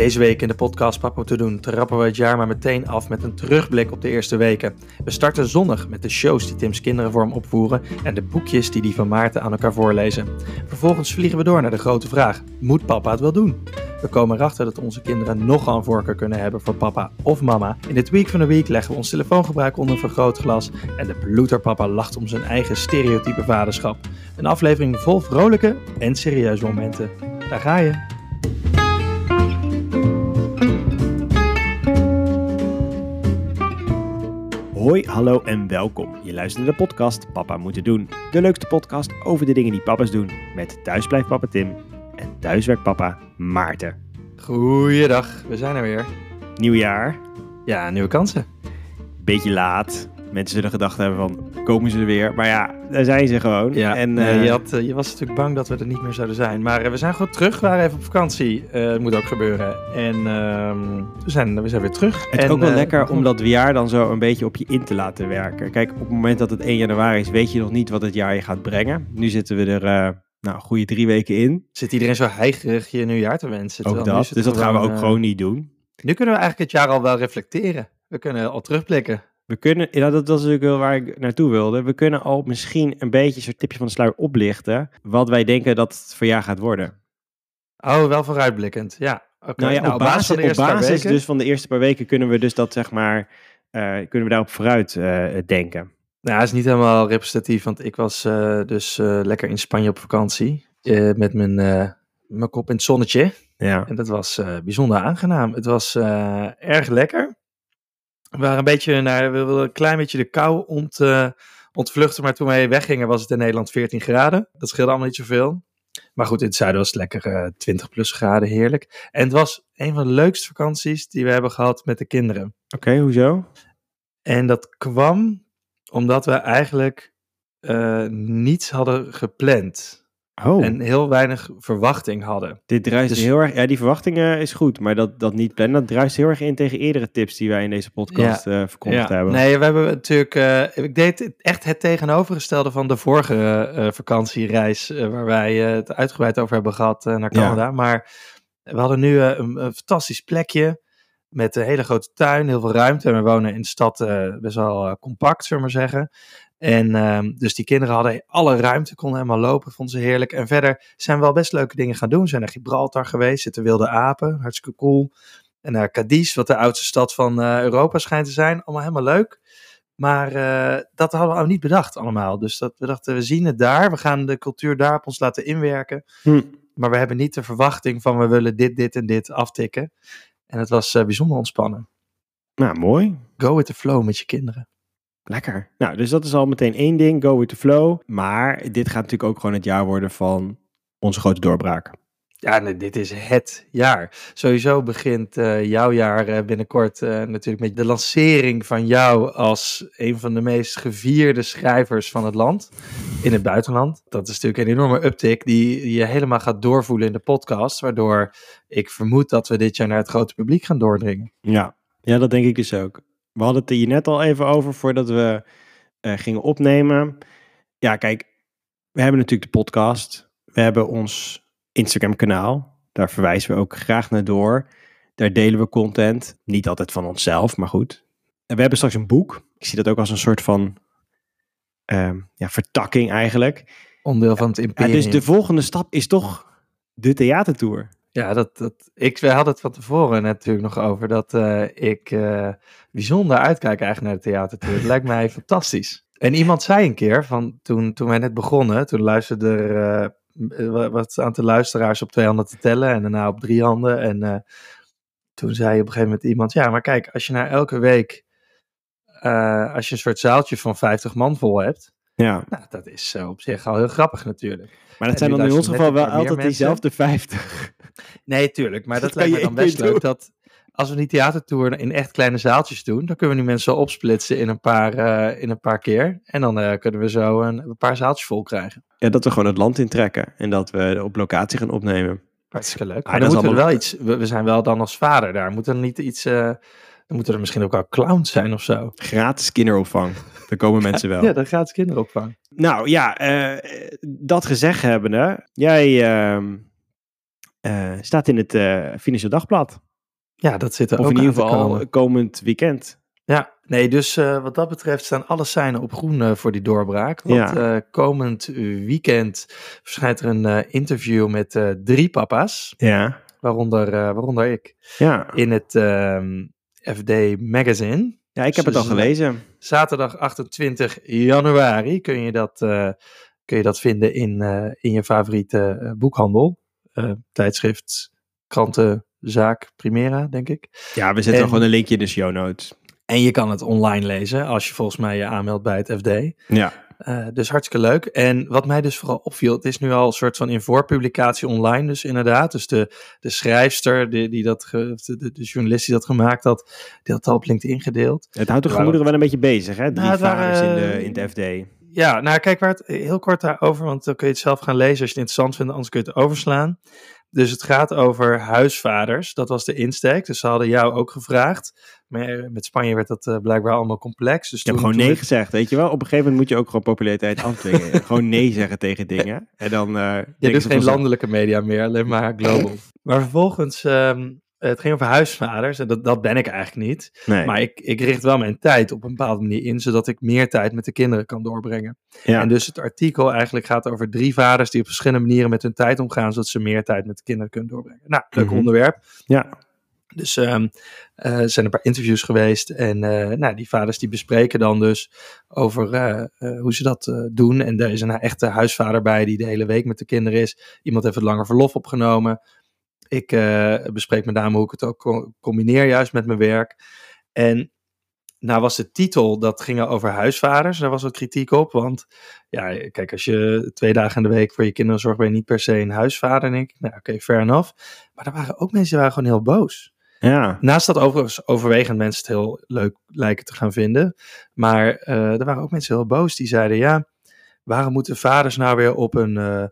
Deze week in de podcast Papa te doen trappen we het jaar maar meteen af met een terugblik op de eerste weken. We starten zonnig met de shows die Tim's kinderen voor hem opvoeren en de boekjes die die van Maarten aan elkaar voorlezen. Vervolgens vliegen we door naar de grote vraag, moet papa het wel doen? We komen erachter dat onze kinderen nogal een voorkeur kunnen hebben voor papa of mama. In dit Week van de Week leggen we ons telefoongebruik onder een vergrootglas en de bloederpapa lacht om zijn eigen stereotype vaderschap. Een aflevering vol vrolijke en serieuze momenten. Daar ga je. Hoi, hallo en welkom. Je luistert naar de podcast Papa Moeten Doen. De leukste podcast over de dingen die papa's doen. Met thuisblijfpapa Tim en thuiswerkpapa Maarten. Goeiedag, we zijn er weer. Nieuw jaar, Ja, nieuwe kansen. beetje laat. Mensen zullen gedacht hebben van, komen ze er weer? Maar ja, daar zijn ze gewoon. Ja, en eh, je, had, eh, je was natuurlijk bang dat we er niet meer zouden zijn. Maar eh, we zijn gewoon terug. We waren even op vakantie. Het moet ook gebeuren. En ehm, we, zijn, we zijn weer terug. het is En, ook wel lekker om dat jaar dan zo een beetje op je in te laten werken. Kijk, op het moment dat het 1 januari is, weet je nog niet wat het jaar je gaat brengen. Nu zitten we er, nou, goede drie weken in. Zit iedereen zo heigerig je nieuwjaar te wensen. Ook dat. Dus dat gaan we ook gewoon niet doen. Nu kunnen we eigenlijk het jaar al wel reflecteren. We kunnen al terugblikken. We kunnen, ja, dat, is natuurlijk wel waar ik naartoe wilde. We kunnen al misschien een beetje een soort tipje van de sluier oplichten. Wat wij denken dat het voor jaar gaat worden. Oh, wel vooruitblikkend. Ja, oké. Nou ja, op basis, van de op eerste paar basis weken- dus van de eerste paar weken kunnen we dus dat zeg maar, eh, kunnen we daarop vooruit eh, denken. Nou, dat is niet helemaal representatief, want ik was eh, dus lekker in Spanje op vakantie. met mijn, mijn kop in het zonnetje. Ja. En dat was bijzonder aangenaam. Het was erg lekker. We waren een beetje naar, we wilden een klein beetje de kou ont, eh, ontvluchten, maar toen wij weggingen was het in Nederland 14 graden. Dat scheelde allemaal niet zoveel. Maar goed, in het zuiden was het lekker eh 20 plus graden, heerlijk. En het was een van de leukste vakanties die we hebben gehad met de kinderen. Oké, hoezo? En dat kwam omdat we eigenlijk eh, niets hadden gepland. Oh, En heel weinig verwachting hadden. dit druist dus- heel erg. Ja, die verwachtingen is goed, maar dat, dat niet plannen, dat druist heel erg in tegen eerdere tips die wij in deze podcast eh verkondigd hebben. Nee, we hebben natuurlijk. eh, ik deed echt het tegenovergestelde van de vorige eh, vakantiereis. eh, waar wij eh, het uitgebreid over hebben gehad eh, naar Ja. Canada. Maar we hadden nu eh, een, een fantastisch plekje. Met een hele grote tuin, heel veel ruimte. En we wonen in de stad eh, best wel eh, compact, zullen we maar zeggen. En ehm, dus die kinderen hadden alle ruimte, konden helemaal lopen, vonden ze heerlijk. En verder zijn we wel best leuke dingen gaan doen. We zijn naar Gibraltar geweest, zitten wilde apen, hartstikke cool. En naar Cadiz, wat de oudste stad van eh, Europa schijnt te zijn. Allemaal helemaal leuk. Maar eh, dat hadden we niet bedacht allemaal. Dus dat, we dachten, we zien het daar. We gaan de cultuur daar op ons laten inwerken. Hm. Maar we hebben niet de verwachting van we willen dit, dit en dit aftikken. En het was eh, bijzonder ontspannen. Nou, mooi. Go with the flow met je kinderen. Lekker. Nou, dus dat is al meteen één ding, go with the flow. Maar dit gaat natuurlijk ook gewoon het jaar worden van onze grote doorbraak. Ja, nee, dit is het jaar. Sowieso begint eh, jouw jaar eh, binnenkort eh, natuurlijk met de lancering van jou als een van de meest gevierde schrijvers van het land in het buitenland. Dat is natuurlijk een enorme uptick die, die je helemaal gaat doorvoelen in de podcast, waardoor ik vermoed dat we dit jaar naar het grote publiek gaan doordringen. Ja, ja dat denk ik dus ook. We hadden het hier net al even over voordat we eh, gingen opnemen. Ja, kijk, we hebben natuurlijk de podcast. We hebben ons Instagram kanaal. Daar verwijzen we ook graag naar door. Daar delen we content. Niet altijd van onszelf, maar goed. En we hebben straks een boek. Ik zie dat ook als een soort van ehm, ja, vertakking eigenlijk. Onderdeel van het Ja, imperium. dus de volgende stap is toch de theatertour. Ja, dat, dat, ik, we hadden het van tevoren natuurlijk nog over dat eh, ik eh, bijzonder uitkijk eigenlijk naar de theatertour. Het lijkt mij fantastisch. En iemand zei een keer, van toen, toen wij net begonnen, toen luisterde er wa- wat aantal luisteraars op twee handen te tellen en daarna op drie handen. En toen zei op een gegeven moment iemand, ja, maar kijk, als je na elke week, als je een soort zaaltje van 50 man vol hebt, Ja, nou, dat is eh, op zich al heel grappig natuurlijk. maar dat En zijn dan in ons geval wel altijd mensen. diezelfde 50. Nee, tuurlijk. Maar dat, Dat lijkt me je dan best leuk. Dat als we die theatertour in echt kleine zaaltjes doen, dan kunnen we die mensen opsplitsen in een paar, eh, in een paar keer. En dan eh, kunnen we zo een, een paar zaaltjes vol krijgen. Ja, dat we gewoon het land intrekken en dat we op locatie gaan opnemen. Hartstikke leuk. Ah, Maar dan moeten we wel iets. We, we zijn wel dan als vader daar. Moeten er niet iets. Dan moeten er misschien ook wel clowns zijn of zo. Gratis kinderopvang. Daar komen mensen wel. Ja, dan het kinderopvang. Nou ja, eh, dat gezegd hebbende, jij ehm, eh, staat in het eh Financieel Dagblad. ja, dat zit er Of ook in ieder geval komen. komend weekend. Ja, nee, dus wat dat betreft staan alle seinen op groen voor die doorbraak. Want Ja. komend weekend verschijnt er een interview met drie papa's, Ja. waaronder, waaronder ik, Ja. in het ehm, FD Magazine. ja, ik heb het al Ze- gelezen. Zaterdag 28 januari kun je dat, eh, kun je dat vinden in, eh, in je favoriete eh, boekhandel. Tijdschrift, kranten, zaak, Primera, denk ik. Ja, we zetten En- gewoon een linkje in de show notes. En je kan het online lezen als je volgens mij je aanmeldt bij het FD. Ja. Eh, dus hartstikke leuk. En wat mij dus vooral opviel, het is nu al een soort van in voorpublicatie online, dus inderdaad. Dus de, de schrijfster, die, die dat ge- de, de, de journalist die dat gemaakt had, die had het al op LinkedIn gedeeld. Het houdt de gemoederen wel een beetje bezig, hè? Drie Nou, vaders in, de, eh, in het FD. Ja, nou kijk, waar het heel kort daarover, want dan kun je het zelf gaan lezen als je het interessant vindt, anders kun je het overslaan. Dus het gaat over huisvaders, dat was de insteek. Dus ze hadden jou ook gevraagd. Maar met Spanje werd dat eh, blijkbaar allemaal complex. Dus Ik heb gewoon nee gezegd, weet je wel? Op een gegeven moment moet je ook gewoon populariteit afdwingen. gewoon nee zeggen tegen dingen. En dan Ja, dus ze geen landelijke media meer, alleen maar global. maar vervolgens, ehm, het ging over huisvaders en dat, dat ben ik eigenlijk niet. Nee. Maar ik, ik richt wel mijn tijd op een bepaalde manier in, zodat ik meer tijd met de kinderen kan doorbrengen. ja. En dus het artikel eigenlijk gaat over drie vaders die op verschillende manieren met hun tijd omgaan, zodat ze meer tijd met de kinderen kunnen doorbrengen. Nou, leuk Mhm. onderwerp. ja. Dus ehm, eh, er zijn een paar interviews geweest. En eh, nou, die vaders die bespreken dan dus over eh, hoe ze dat doen. En er is een echte huisvader bij die de hele week met de kinderen is. Iemand heeft het langer verlof opgenomen. Ik eh, bespreek met name hoe ik het ook co- combineer juist met mijn werk. En nou was de titel, dat ging over huisvaders. Daar was wat kritiek op. Want ja, kijk, als je twee dagen in de week voor je kinderen zorgt, ben je niet per se een huisvader, denk ik. Nou, oké, fair enough. Maar er waren ook mensen die waren gewoon heel boos. ja. Naast dat overigens overwegend mensen het heel leuk lijken te gaan vinden. Maar eh, er waren ook mensen heel boos die zeiden: ja, waarom moeten vaders nou weer op een, eh,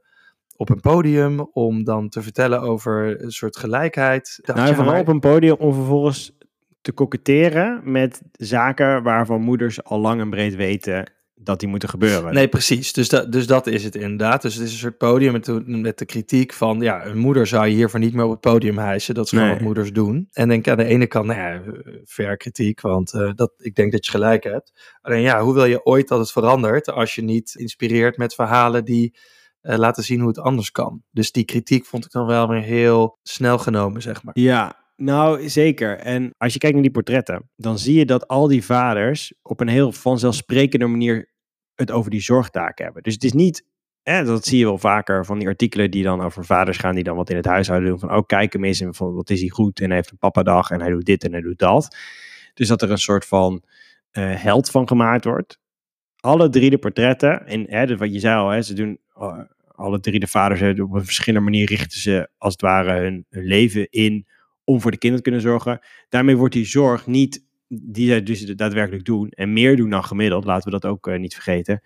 op een podium om dan te vertellen over een soort gelijkheid? Dacht, Nou, ja, vooral maar- op een podium om vervolgens te koketteren met zaken waarvan moeders al lang en breed weten dat die moeten gebeuren. Nee, precies. Dus, dat dus dat is het inderdaad. Dus het is een soort podium met, met de kritiek van... ja, een moeder zou je hiervoor niet meer op het podium hijsen. Dat is gewoon Nee. wat moeders doen. En denk aan de ene kant, nou ja, fair kritiek... want eh, dat, ik denk dat je gelijk hebt. Alleen ja, hoe wil je ooit dat het verandert... als je niet inspireert met verhalen die eh, laten zien hoe het anders kan. Dus die kritiek vond ik dan wel weer heel snel genomen, zeg maar. Ja, nou zeker. En als je kijkt naar die portretten, dan zie je dat al die vaders op een heel vanzelfsprekende manier het over die zorgtaken hebben. Dus het is niet, dat zie je wel vaker van die artikelen die dan over vaders gaan, die dan wat in het huishouden doen. Van, oh kijk hem eens en van wat is hij goed en hij heeft een papadag en hij doet dit en hij doet dat. Dus dat er een soort van eh, held van gemaakt wordt. Alle drie de portretten, en hè, wat je zei al, hè, ze doen alle drie de vaders op een verschillende manier richten ze als het ware hun, leven in om voor de kinderen te kunnen zorgen. Daarmee wordt die zorg niet, die zij dus daadwerkelijk doen, en meer doen dan gemiddeld, laten we dat ook eh, niet vergeten.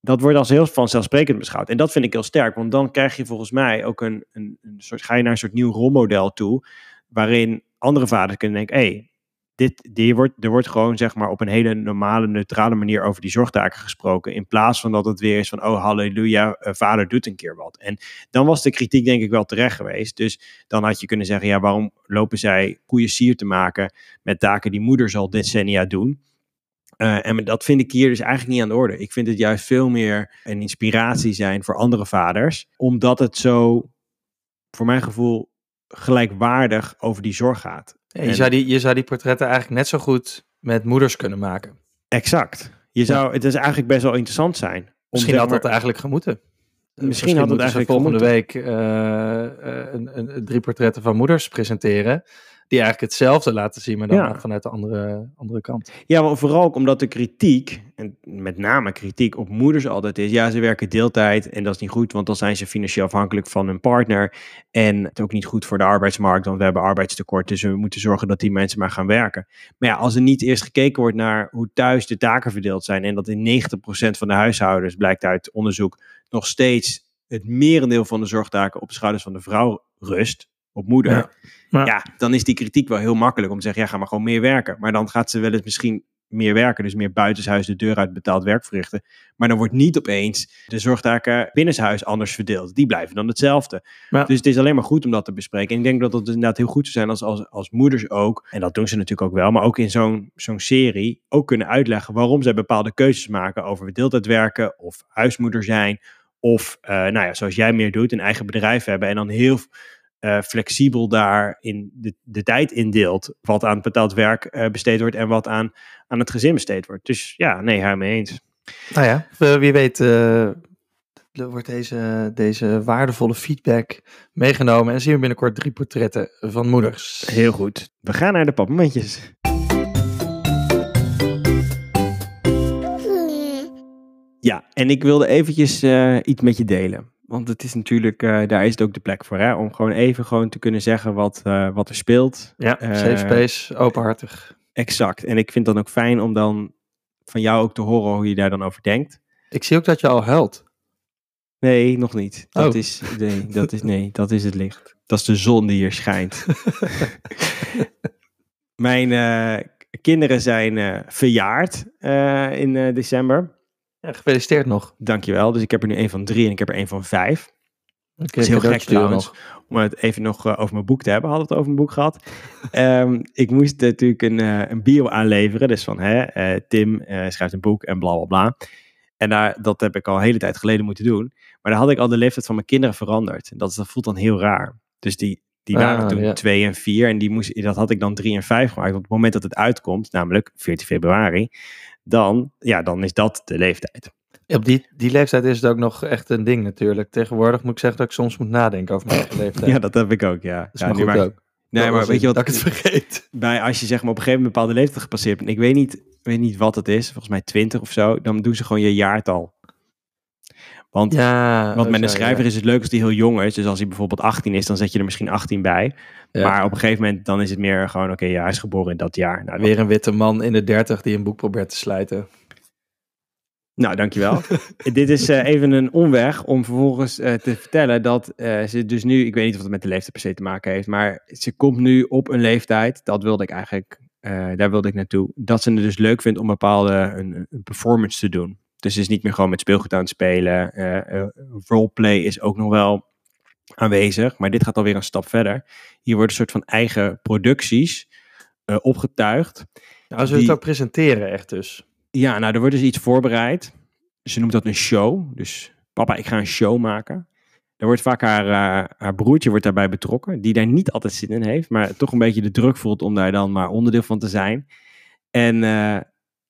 Dat wordt als heel vanzelfsprekend beschouwd. En dat vind ik heel sterk, want dan krijg je volgens mij ook een, een, een soort, ga je naar een soort nieuw rolmodel toe, waarin andere vaders kunnen denken, hé, hey, dit, die wordt, er wordt gewoon zeg maar op een hele normale, neutrale manier over die zorgtaken gesproken. In plaats van dat het weer is van, oh halleluja, eh, vader doet een keer wat. En dan was de kritiek denk ik wel terecht geweest. Dus dan had je kunnen zeggen, ja, waarom lopen zij koeien sier te maken met taken die moeders al decennia doen? Uh, en dat vind ik hier dus eigenlijk niet aan de orde. Ik vind het juist veel meer een inspiratie zijn voor andere vaders, omdat het zo, voor mijn gevoel, gelijkwaardig over die zorg gaat. Je, zou die, je zou die portretten eigenlijk net zo goed met moeders kunnen maken. Exact. Je zou, Het is eigenlijk best wel interessant zijn. Misschien had dat eigenlijk gemoeten. Misschien had het moeten ze eigenlijk volgende gemoeten. week uh, uh, een, een, drie portretten van moeders presenteren. Die eigenlijk hetzelfde laten zien, maar dan Ja. vanuit de andere, andere kant. Ja, maar vooral ook omdat de kritiek, en met name kritiek op moeders altijd is, ja, ze werken deeltijd en dat is niet goed, want dan zijn ze financieel afhankelijk van hun partner. En het is ook niet goed voor de arbeidsmarkt, want we hebben arbeidstekort, dus we moeten zorgen dat die mensen maar gaan werken. Maar ja, als er niet eerst gekeken wordt naar hoe thuis de taken verdeeld zijn en dat in 90% van de huishoudens, blijkt uit onderzoek, nog steeds het merendeel van de zorgtaken op de schouders van de vrouw rust, op moeder. Ja. Ja. Ja. dan is die kritiek wel heel makkelijk om te zeggen, ja, ga maar gewoon meer werken. Maar dan gaat ze wel eens misschien meer werken, dus meer buitenshuis de deur uit betaald werk verrichten. Maar dan wordt niet opeens de zorgtaken binnenshuis anders verdeeld. Die blijven dan hetzelfde. Ja. Dus het is alleen maar goed om dat te bespreken. En ik denk dat het inderdaad heel goed zou zijn als, als, als moeders ook, en dat doen ze natuurlijk ook wel, maar ook in zo'n zo'n serie ook kunnen uitleggen waarom zij bepaalde keuzes maken over deeltijd werken of huismoeder zijn. Of, eh, nou ja, zoals jij meer doet, een eigen bedrijf hebben en dan heel eh, flexibel daar in de, de tijd indeelt. Wat aan betaald werk eh, besteed wordt en wat aan, aan het gezin besteed wordt. Dus ja, nee, haar mee eens. Nou ja, wie weet er wordt deze, deze waardevolle feedback meegenomen. En zien we binnenkort drie portretten van moeders. Heel goed. We gaan naar de papmomentjes. Ja, en ik wilde eventjes iets met je delen. Want het is natuurlijk, eh, daar is het ook de plek voor, hè? Om gewoon even gewoon te kunnen zeggen wat, eh, wat er speelt. Ja, Eh, safe space, openhartig. Exact. En ik vind het dan ook fijn om dan van jou ook te horen hoe je daar dan over denkt. Ik zie ook dat je al huilt. Nee, nog niet. Dat Oh. is, nee, dat is, nee, dat is het licht. Dat is de zon die hier schijnt. Mijn kinderen zijn verjaard in december. Ja, gefeliciteerd nog. Dankjewel. Dus ik heb er nu een van drie en ik heb er een van vijf. Oké, is heel gek trouwens. nog. Om het even nog eh, over mijn boek te hebben. Hadden we het over mijn boek gehad. Ehm, ik moest natuurlijk een, eh, een bio aanleveren. Dus van hè, eh, Tim schrijft een boek en bla bla bla. En daar, dat heb ik al een hele tijd geleden moeten doen. Maar daar had ik al de leeftijd van mijn kinderen veranderd. En dat, dat voelt dan heel raar. Dus die, die Ah, waren toen ja. twee en vier. En die moest, dat had ik dan drie en vijf gemaakt. Op het moment dat het uitkomt, namelijk 14 februari. Dan, ja, dan is dat de leeftijd. Op die, die leeftijd is het ook nog echt een ding natuurlijk. Tegenwoordig moet ik zeggen dat ik soms moet nadenken over mijn eigen leeftijd. Ja, dat heb ik ook, ja. dat ja nu ook. Nee, Dat maar weet je wat? Dat ik het vergeet. bij als je zeg maar op een gegeven moment een bepaalde leeftijd gepasseerd bent, ik weet niet, weet niet wat het is, volgens mij 20 of zo, dan doen ze gewoon je jaartal. Want, Ja. want met een schrijver ja. is het leuk als die heel jong is. Dus als hij bijvoorbeeld 18 is, dan zet je er misschien 18 bij. Ja. Maar op een gegeven moment dan is het meer gewoon, oké, ja, hij is geboren in dat jaar. Nou, Weer een witte man in de dertig die een boek probeert te slijten. Nou, dankjewel. Dit is eh, even een omweg om vervolgens eh, te vertellen dat eh, ze dus nu, ik weet niet of het met de leeftijd per se te maken heeft, maar ze komt nu op een leeftijd, dat wilde ik eigenlijk, eh, daar wilde ik naartoe, dat ze het dus leuk vindt om bepaalde een, een performance te doen. Dus ze is niet meer gewoon met speelgoed aan het spelen. eh, eh, roleplay is ook nog wel aanwezig, maar dit gaat alweer een stap verder. Hier worden een soort van eigen producties eh, opgetuigd. Nou, ze het ook presenteren echt dus. Ja, nou, er wordt dus iets voorbereid. Ze noemt dat een show. Dus papa, ik ga een show maken. Er wordt vaak haar, haar broertje wordt daarbij betrokken, die daar niet altijd zin in heeft, maar toch een beetje de druk voelt om daar dan maar onderdeel van te zijn. En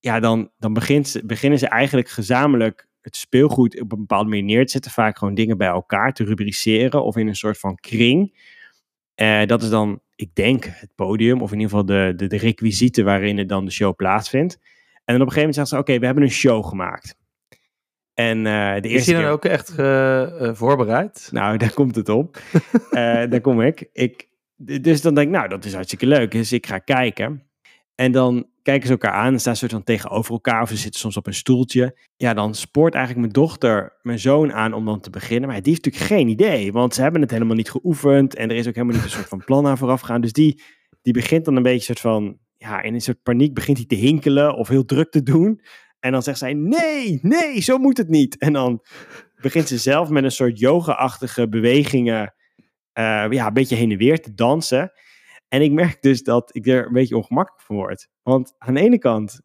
ja, dan, dan begint ze, beginnen ze eigenlijk gezamenlijk het speelgoed op een bepaalde manier neer te zetten. Vaak gewoon dingen bij elkaar te rubriceren of in een soort van kring. Eh, dat is dan, ik denk, het podium of in ieder geval de, de, de requisieten waarin het dan de show plaatsvindt. En dan op een gegeven moment zeggen ze, oké, we hebben een show gemaakt. En eh, de Is hij dan keer... ook echt eh, voorbereid? Nou, daar komt het op. Daar kom ik. ik. Dus dan denk ik, nou, dat is hartstikke leuk. Dus ik ga kijken. En dan kijken ze elkaar aan staan ze soort van tegenover elkaar. Of ze zitten soms op een stoeltje. Ja, dan spoort eigenlijk mijn dochter mijn zoon aan om dan te beginnen. Maar die heeft natuurlijk geen idee. Want ze hebben het helemaal niet geoefend. En er is ook helemaal niet een soort van plan aan vooraf gegaan. Dus die, die begint dan een beetje soort van... Ja, in een soort paniek begint hij te hinkelen of heel druk te doen. En dan zegt zij, nee, nee, zo moet het niet. En dan begint ze zelf met een soort yoga-achtige bewegingen... eh, ja, een beetje heen en weer te dansen. En ik merk dus dat ik er een beetje ongemakkelijk van word. Want aan de ene kant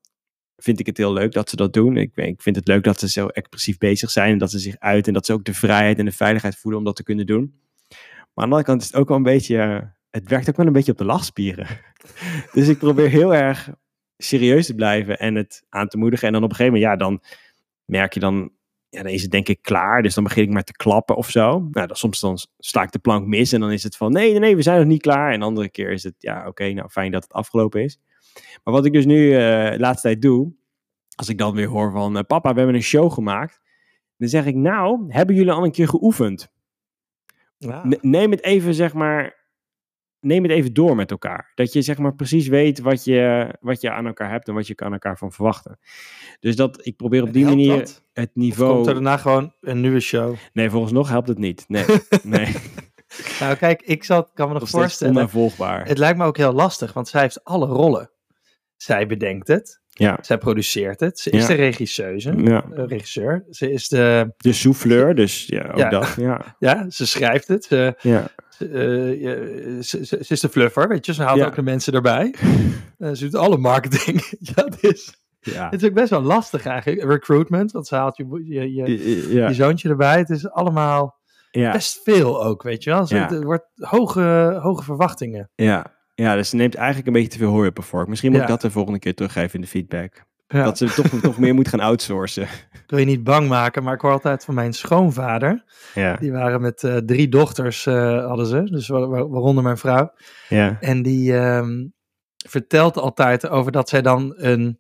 vind ik het heel leuk dat ze dat doen. Ik, ik vind het leuk dat ze zo expressief bezig zijn en dat ze zich uit en dat ze ook de vrijheid en de veiligheid voelen om dat te kunnen doen. Maar aan de andere kant is het ook wel een beetje, het werkt ook wel een beetje op de lachspieren. dus ik probeer heel erg serieus te blijven en het aan te moedigen. En dan op een gegeven moment, ja, dan merk je dan, ja, dan is het denk ik klaar. Dus dan begin ik maar te klappen of zo. Nou, dan, soms dan sla ik de plank mis en dan is het van, nee, nee, nee, we zijn nog niet klaar. En de andere keer is het, ja, oké, nou fijn dat het afgelopen is. Maar wat ik dus nu eh, de laatste tijd doe, als ik dan weer hoor van, eh, papa, we hebben een show gemaakt. Dan zeg ik, nou, hebben jullie al een keer geoefend? Ja. Ne- neem het even, zeg maar, neem het even door met elkaar. Dat je, zeg maar, precies weet wat je, wat je aan elkaar hebt en wat je aan elkaar van verwachten. Dus dat, ik probeer op die manier dat? het Of niveau... komt er daarna gewoon een nieuwe show? Nee, volgens nog helpt het niet. Nee, nee. Nou kijk, ik zat, kan me nog voorstellen. onnavolgbaar. Het lijkt me ook heel lastig, want zij heeft alle rollen. Zij bedenkt het. Ja. Zij produceert het. Ze is Ja. de regisseuse. Ja. eh, regisseur. Ze is de... De souffleur, dus ja, ook Ja. dat. Ja. Ja, ze schrijft het. Ze, Ja. Ze, eh, ze, is de fluffer, weet je. Ze haalt Ja. ook de mensen erbij. Eh, ze doet alle marketing. ja, het is, Ja. het is ook best wel lastig eigenlijk. Recruitment, want ze haalt je, je, je, Ja. je zoontje erbij. Het is allemaal Ja. best veel ook, weet je wel. Het wordt hoge, hoge verwachtingen. Ja. ja, dus ze neemt eigenlijk een beetje te veel hooi op haar vork. Misschien moet ik dat de volgende keer teruggeven in de feedback. Ja. Dat ze toch, toch meer moet gaan outsourcen. Ik wil je niet bang maken, maar ik hoor altijd van mijn schoonvader. Ja. Die waren met eh, drie dochters, eh, hadden ze. Dus wa- wa- waaronder mijn vrouw. Ja. En die ehm, vertelt altijd over dat zij dan een,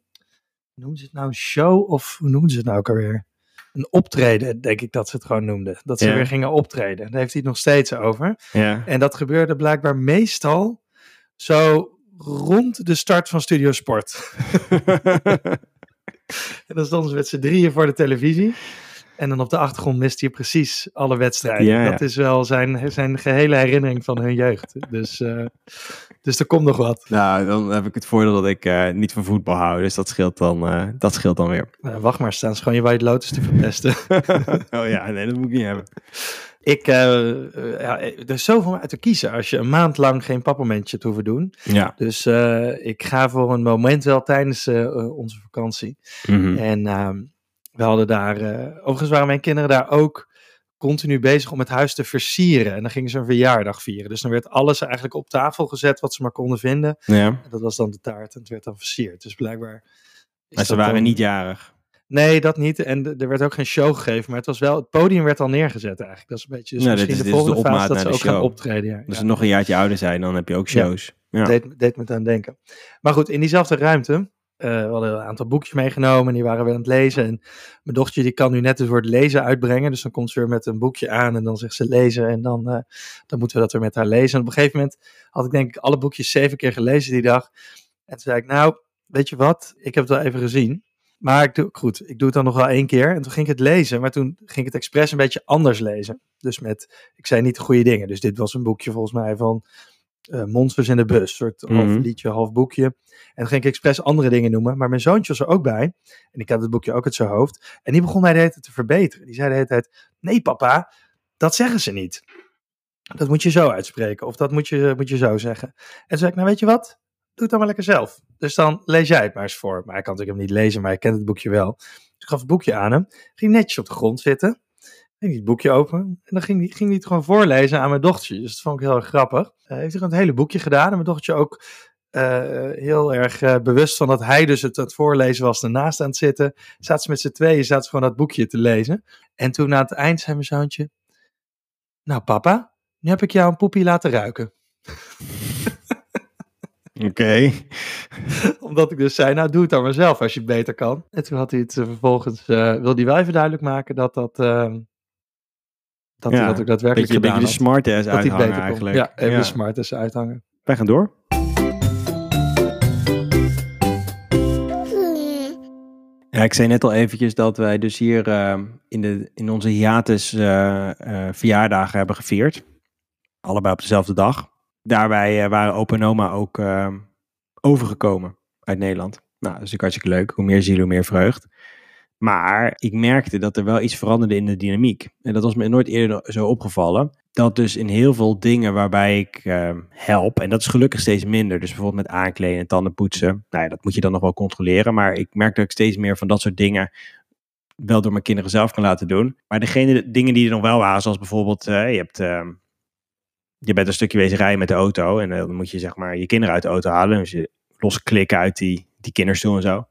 noemen ze het nou, een show of hoe noemen ze het nou ook alweer? Een optreden, denk ik dat ze het gewoon noemden. Dat ze Ja. weer gingen optreden. Daar heeft hij het nog steeds over. Ja. En dat gebeurde blijkbaar meestal zo rond de start van Studio Sport. En dan stonden ze met z'n drieën voor de televisie. En dan op de achtergrond miste je precies alle wedstrijden. Ja, ja. Dat is wel zijn, zijn gehele herinnering van hun jeugd. Dus, eh, dus er komt nog wat. nou, dan heb ik het voordeel dat ik eh, niet van voetbal hou. Dus dat scheelt dan, eh, dat scheelt dan weer. Nou, wacht maar, staan ze gewoon je White Lotus te verpesten. oh ja, nee, dat moet ik niet hebben. Ik, eh, eh, ja, er is zoveel uit te kiezen als je een maand lang geen hebt hoeven doen. Ja. Dus eh, ik ga voor een moment wel tijdens onze vakantie. Mhm. En ehm, we hadden daar, overigens waren mijn kinderen daar ook continu bezig om het huis te versieren. En dan gingen ze een verjaardag vieren. Dus dan werd alles eigenlijk op tafel gezet wat ze maar konden vinden. Ja. En dat was dan de taart en het werd dan versierd. Dus blijkbaar... Maar ze waren dan- niet jarig. Nee, dat niet. En er werd ook geen show gegeven. Maar het was wel, het podium werd al neergezet eigenlijk. Dat is een beetje dus Nou, dit misschien is- de is de volgende fase dat ze ook de gaan show. optreden. Ja. Dus Ja. ze nog een jaartje ouder zijn, dan heb je ook shows. Ja. Deed, deed me aan denken. Maar goed, in diezelfde ruimte. eh, we hadden een aantal boekjes meegenomen en die waren we aan het lezen. En mijn dochtertje die kan nu net het woord lezen uitbrengen. Dus dan komt ze weer met een boekje aan en dan zegt ze lezen. En dan, eh, dan moeten we dat weer met haar lezen. En op een gegeven moment had ik denk ik alle boekjes zeven keer gelezen die dag. En toen zei ik, nou, weet je wat? Ik heb het wel even gezien. Maar ik doe, goed, ik doe het dan nog wel één keer. En toen ging ik het lezen, maar toen ging ik het expres een beetje anders lezen. Dus met, ik zei niet de goede dingen. Dus dit was een boekje volgens mij van eh, Monsters in de Bus. Een soort half Mhm. liedje, half boekje. En dan ging ik expres andere dingen noemen. Maar mijn zoontje was er ook bij. En ik had het boekje ook uit zijn hoofd. En die begon mij de hele tijd te verbeteren. Die zei de hele tijd, nee papa, dat zeggen ze niet. Dat moet je zo uitspreken. Of dat moet je, moet je zo zeggen. En toen zei ik, nou weet je wat? Doe het dan maar lekker zelf. Dus dan lees jij het maar eens voor. Maar hij kan natuurlijk hem niet lezen, maar hij kent het boekje wel. Dus ik gaf het boekje aan hem. Ging netjes op de grond zitten. Ging hij het boekje open. En dan ging hij, ging hij het gewoon voorlezen aan mijn dochtertje. Dus dat vond ik heel erg grappig. Eh, heeft hij gewoon het hele boekje gedaan. En mijn dochtertje ook eh, heel erg eh, bewust van dat hij dus het het voorlezen was. Ernaast aan het zitten. Zaten ze met z'n tweeën, zaten ze gewoon dat boekje te lezen. En toen aan het eind zei mijn zoontje... Nou papa, nu heb ik jou een poepie laten ruiken. Oké. Omdat ik dus zei, nou doe het dan maar zelf als je het beter kan. En toen had hij het eh, vervolgens, eh wilde hij wel even duidelijk maken dat dat, ehm, dat Ja, hij dat ook daadwerkelijk Beetje, beetje gedaan de smart ass Dat hij het uithangen beter kon. eigenlijk. Ja, even Ja. de smart uithangen. Wij gaan door. Ja, ik zei net al eventjes dat wij dus hier eh, in, de, in onze hiatus eh, eh, verjaardagen hebben gevierd. Allebei op dezelfde dag. Daarbij eh, waren opa en oma ook eh, overgekomen uit Nederland. Nou, dat is natuurlijk hartstikke leuk. Hoe meer ziel, hoe meer vreugd. Maar ik merkte dat er wel iets veranderde in de dynamiek. En dat was me nooit eerder zo opgevallen. Dat dus in heel veel dingen waarbij ik eh, help, en dat is gelukkig steeds minder. Dus bijvoorbeeld met aankleden en tanden poetsen. Nou ja, dat moet je dan nog wel controleren. Maar ik merk dat ik steeds meer van dat soort dingen wel door mijn kinderen zelf kan laten doen. Maar degene dingen die er nog wel waren, zoals bijvoorbeeld, eh, je hebt... eh, je bent een stukje wezen rijden met de auto en eh, dan moet je zeg maar je kinderen uit de auto halen. Dus je losklikken uit die, die kinderstoel en zo.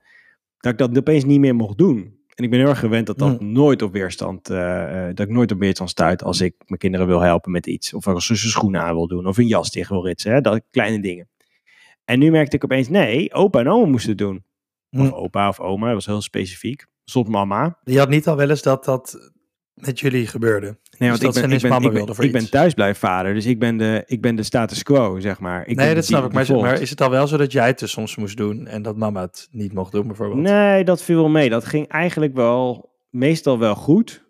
Dat ik dat opeens niet meer mocht doen. En ik ben heel erg gewend dat dat nooit op weerstand, eh, eh, dat ik nooit op weerstand stuit als ik mijn kinderen wil helpen met iets. Of als ze zijn schoenen aan wil doen of een jas tegen wil ritsen. Hè? Dat kleine dingen. En nu merkte ik opeens, nee, opa en oma moesten het doen. Of opa of oma, dat was heel specifiek. Soms mama. Je had niet al wel eens dat dat met jullie gebeurde. Nee, Dus want ik ben, ik ben, ik ben, ik ben iets. thuisblijfvader, dus ik ben, de, ik ben de status quo, zeg maar. Ik nee, dat snap ik. Maar, maar is het al wel zo dat jij het dus soms moest doen en dat mama het niet mocht doen bijvoorbeeld? Nee, dat viel wel mee. Dat ging eigenlijk wel, meestal wel goed.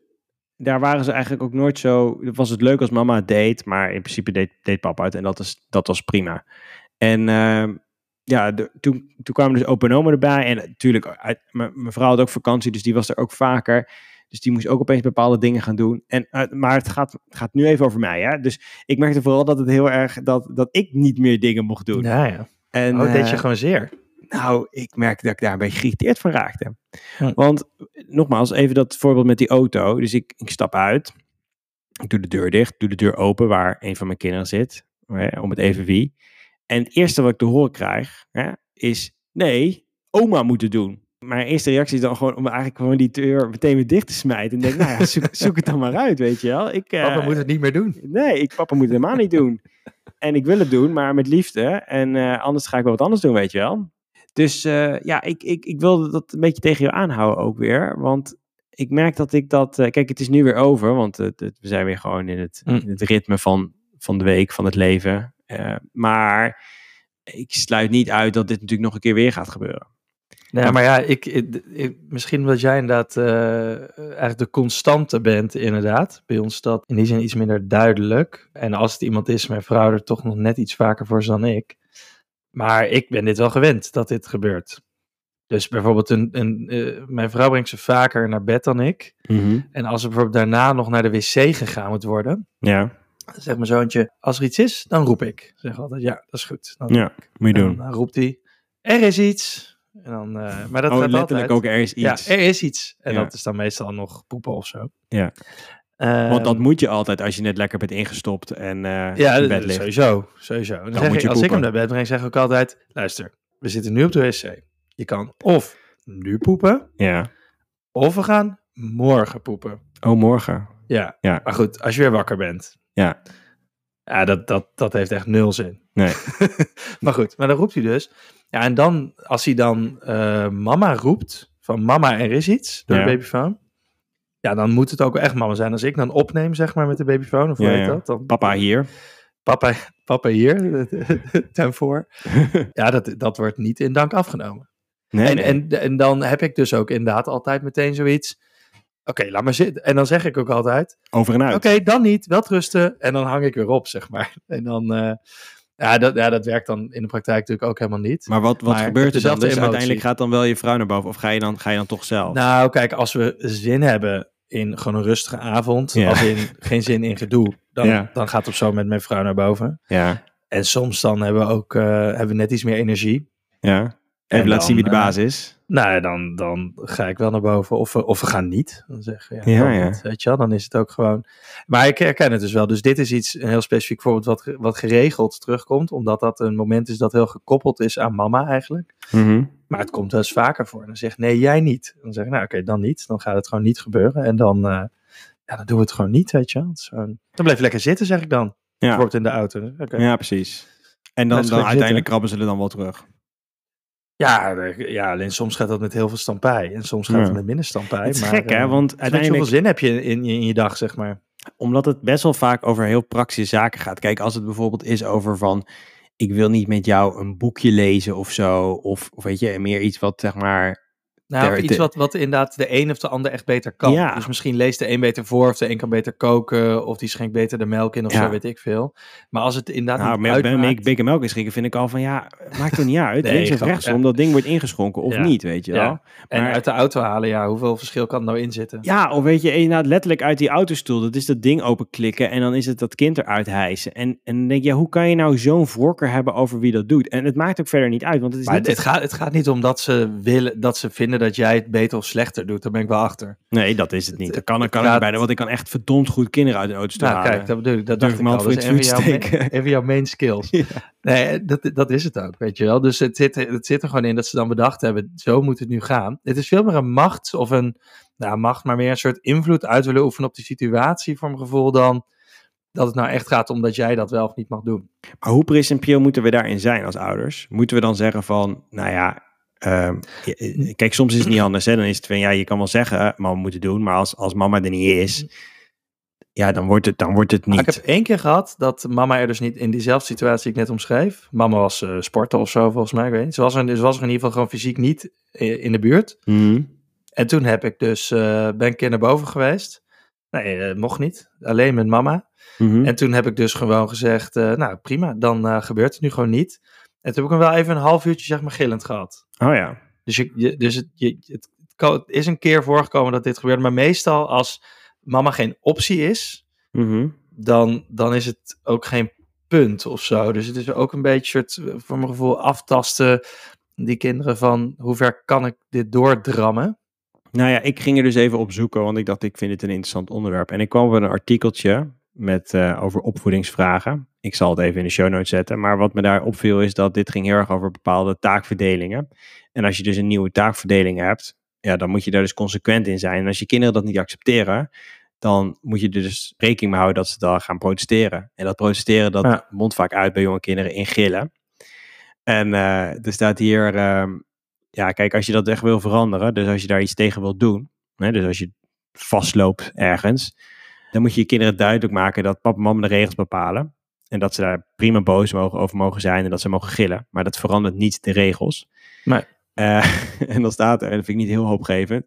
Daar waren ze eigenlijk ook nooit zo. Was het leuk als mama het deed, maar in principe deed, deed papa het en dat, is, dat was prima. En ehm, ja, de- toen, toen kwamen dus opa en oma erbij. En natuurlijk, uit- m- mijn vrouw had ook vakantie, dus die was er ook vaker. Dus die moest ook opeens bepaalde dingen gaan doen. En, eh, maar het gaat, het gaat nu even over mij. Hè? Dus ik merkte vooral dat het heel erg dat, dat ik niet meer dingen mocht doen. Ja, ja. En, Oh, deed je eh, gewoon zeer. nou, ik merkte dat ik daar een beetje geïrriteerd van raakte. Hm. Want, nogmaals, even dat voorbeeld met die auto. Dus ik, ik stap uit. Ik doe de deur dicht. Doe de deur open waar een van mijn kinderen zit. hè, om het even wie. En het eerste wat ik te horen krijg, hè, is... Nee, oma moet het doen. Mijn eerste reactie is dan gewoon om eigenlijk gewoon die deur meteen weer dicht te smijten. En denk, nou ja, zoek, zoek het dan maar uit, weet je wel. Ik, eh, Papa moet het niet meer doen. Nee, ik, papa moet het helemaal niet doen. En ik wil het doen, maar met liefde. En eh, anders ga ik wel wat anders doen, weet je wel. Dus eh, ja, ik, ik, ik wilde dat een beetje tegen je aanhouden ook weer. Want ik merk dat ik dat... eh, kijk, het is nu weer over, want het- het- we zijn weer gewoon in het, Mm. in het ritme van, van de week, van het leven. Eh, maar ik sluit niet uit dat dit natuurlijk nog een keer weer gaat gebeuren. Ja, maar ja, ik, ik, ik- misschien omdat jij inderdaad eh, eigenlijk de constante bent, inderdaad. Bij ons dat in die zin iets minder duidelijk. En als het iemand is, mijn vrouw er toch nog net iets vaker voor is dan ik. Maar ik ben dit wel gewend, dat dit gebeurt. Dus bijvoorbeeld, een, een, eh, mijn vrouw brengt ze vaker naar bed dan ik. En als er bijvoorbeeld daarna nog naar de wc gegaan moet worden, Ja, zegt mijn zoontje, als er iets is, dan roep ik. Zeg altijd, ja, dat is goed. Dan, ja, moet je en doen. dan roept hij, er is iets. En dan, eh, maar dat oh, letterlijk altijd. ook, er is iets. Ja, er is iets. En Ja. dat is dan meestal nog poepen of zo. Ja. Want dat Ehm, moet je altijd als je net lekker bent ingestopt en eh ja, in bed ligt. sowieso. sowieso. Dan Dan zeg moet ik, je als ik hem naar bed breng, zeg ik ook altijd... Luister, we zitten nu op de wc. Je kan of nu poepen, Ja. of we gaan morgen poepen. Oh, morgen. Ja, Ja. maar goed, als je weer wakker bent. Ja. Ja, dat, dat, dat heeft echt nul zin. Nee. maar goed, maar dan roept hij dus. Ja, en dan, als hij dan eh, mama roept, van mama, er is iets, door Ja. de babyfoon. Ja, dan moet het ook echt mama zijn. Als ik dan opneem, zeg maar, met de babyfoon, of hoe Ja, heet ja. dat? Dan, Papa hier. papa, papa hier, ten voor. Ja, dat, dat wordt niet in dank afgenomen. Nee, en, nee. en, en dan heb ik dus ook inderdaad altijd meteen zoiets. Oké, laat maar zitten. En dan zeg ik ook altijd, over en uit. Oké, dan niet. Wel rusten. En dan hang ik weer op, zeg maar. En dan... eh, ja, dat, ja, dat werkt dan in de praktijk natuurlijk ook helemaal niet. Maar wat, wat Maar gebeurt er dan? Dus uiteindelijk gaat dan wel je vrouw naar boven of ga je dan, ga je dan toch zelf? Nou, kijk, als we zin hebben in gewoon een rustige avond, Ja. als in geen zin in gedoe, dan, Ja. dan gaat het op zo met mijn vrouw naar boven. ja, En soms dan hebben we ook eh, hebben we net iets meer energie. ja. Even En laten zien wie de dan, baas is. Nou, ja, dan, dan ga ik wel naar boven. Of, we- of we gaan niet. Dan zeggen we, ja, Ja, dan ja. niet, weet je wel. Dan is het ook gewoon... Maar ik herken het dus wel. Dus dit is iets, een heel specifiek voorbeeld, wat, wat geregeld terugkomt. Omdat dat een moment is dat heel gekoppeld is aan mama eigenlijk. Mhm. Maar het komt wel eens vaker voor. En dan zegt nee, jij niet. Dan zeg ik, nou oké, dan niet. Dan gaat het gewoon niet gebeuren. En dan, eh, ja, dan doen we het gewoon niet, weet je wel. Gewoon- Dan blijf je lekker zitten, zeg ik dan. Ja. Bijvoorbeeld in de auto. Ja, precies. En dan, dan uiteindelijk zitten. krabben ze er dan wel terug. Ja, ja, alleen soms gaat dat met heel veel stampij. En soms gaat Ja. het met minder stampij. Het is maar, gek, hè? eh, Want uiteindelijk... hoeveel zin heb je in, je in je dag, zeg maar? Omdat het best wel vaak over heel praktische zaken gaat. Kijk, als het bijvoorbeeld is over van... Ik wil niet met jou een boekje lezen of zo. Of, of weet je, meer iets wat zeg maar... Nou, iets wat, wat inderdaad de een of de ander echt beter kan. Ja. Dus misschien leest de een beter voor, of de een kan beter koken, of die schenkt beter de melk in, of Ja. zo, weet ik veel. Maar als het inderdaad Nou, een uitmaakt... beker melk inschenken vind ik al van... Ja, maakt toch niet uit. Nee, Links of rechtsom, ja. dat ding wordt ingeschonken of niet, weet je Ja. wel. En Maar- uit de auto halen, ja, hoeveel verschil kan er nou in zitten? Ja, of weet je, inderdaad letterlijk uit die autostoel. Dat is dat ding openklikken en dan is het dat kind eruit hijsen. En, en dan denk je, ja, hoe kan je nou zo'n voorkeur hebben over wie dat doet? En het maakt ook verder niet uit, want het is Maar niet... het, gaat, het gaat niet om dat ze, willen, dat ze vinden dat jij het beter of slechter doet. Daar ben ik wel achter. Nee, dat is het niet. Het- Dat kan, kan ik bijna, want ik kan echt verdomd goed kinderen uit een autostoel Nou, halen. kijk, dat bedoel ik. Dat Durf dacht ik al. van, vuur jouw, van jouw main skills. Ja. Nee, dat, dat is het ook, weet je wel. Dus het zit, het zit er gewoon in dat ze dan bedacht hebben, zo moet het nu gaan. Het is veel meer een macht of een, nou macht, maar meer een soort invloed uit willen oefenen op die situatie, voor mijn gevoel, dan dat het nou echt gaat om dat jij dat wel of niet mag doen. Maar hoe principieel moeten we daarin zijn als ouders? Moeten we dan zeggen van, nou ja, ehm, eh, kijk, soms is het niet anders. Hè? Dan is het van, ja, je kan wel zeggen, mama moet het doen. Maar als, als mama er niet is, ja, dan wordt het, dan wordt het Maar niet. ik heb één keer gehad dat mama er dus niet in diezelfde situatie die ik net omschreef. Mama was eh sporten of zo, volgens mij, ik weet niet. Ze was er, ze was er in ieder geval gewoon fysiek niet eh, in de buurt. Mhm. En toen heb ik dus, eh, ben ik een keer naar boven geweest. Nee, eh, mocht niet. Alleen met mama. Mhm. En toen heb ik dus gewoon gezegd, eh, nou prima, dan eh, gebeurt het nu gewoon niet. En toen heb ik hem wel even een half uurtje zeg maar gillend gehad. Oh ja. Dus, je, je- dus het, je, het, is een keer voorgekomen dat dit gebeurde. Maar meestal als mama geen optie is, Mhm. dan, dan is het ook geen punt of zo. Dus het is ook een beetje soort, eh, voor mijn gevoel aftasten die kinderen van hoe ver kan ik dit doordrammen. Nou ja, ik ging er dus even op zoeken, want ik dacht, ik vind het een interessant onderwerp. En ik kwam op een artikeltje met, eh, over opvoedingsvragen. Ik zal het even in de show notes zetten. Maar wat me daar opviel is dat dit ging heel erg over bepaalde taakverdelingen. En als je dus een nieuwe taakverdeling hebt, ja, dan moet je daar dus consequent in zijn. En als je kinderen dat niet accepteren, dan moet je er dus rekening mee houden dat ze dan gaan protesteren. En dat protesteren, dat Ja. mondt vaak uit bij jonge kinderen in gillen. En eh, er staat hier, ehm, ja, kijk, als je dat echt wil veranderen, dus als je daar iets tegen wilt doen, hè, dus als je vastloopt ergens, dan moet je je kinderen duidelijk maken dat papa en mama de regels bepalen. En dat ze daar prima boos mogen, over mogen zijn en dat ze mogen gillen. Maar dat verandert niet de regels. Eh, en dan staat er, en dat vind ik niet heel hoopgevend.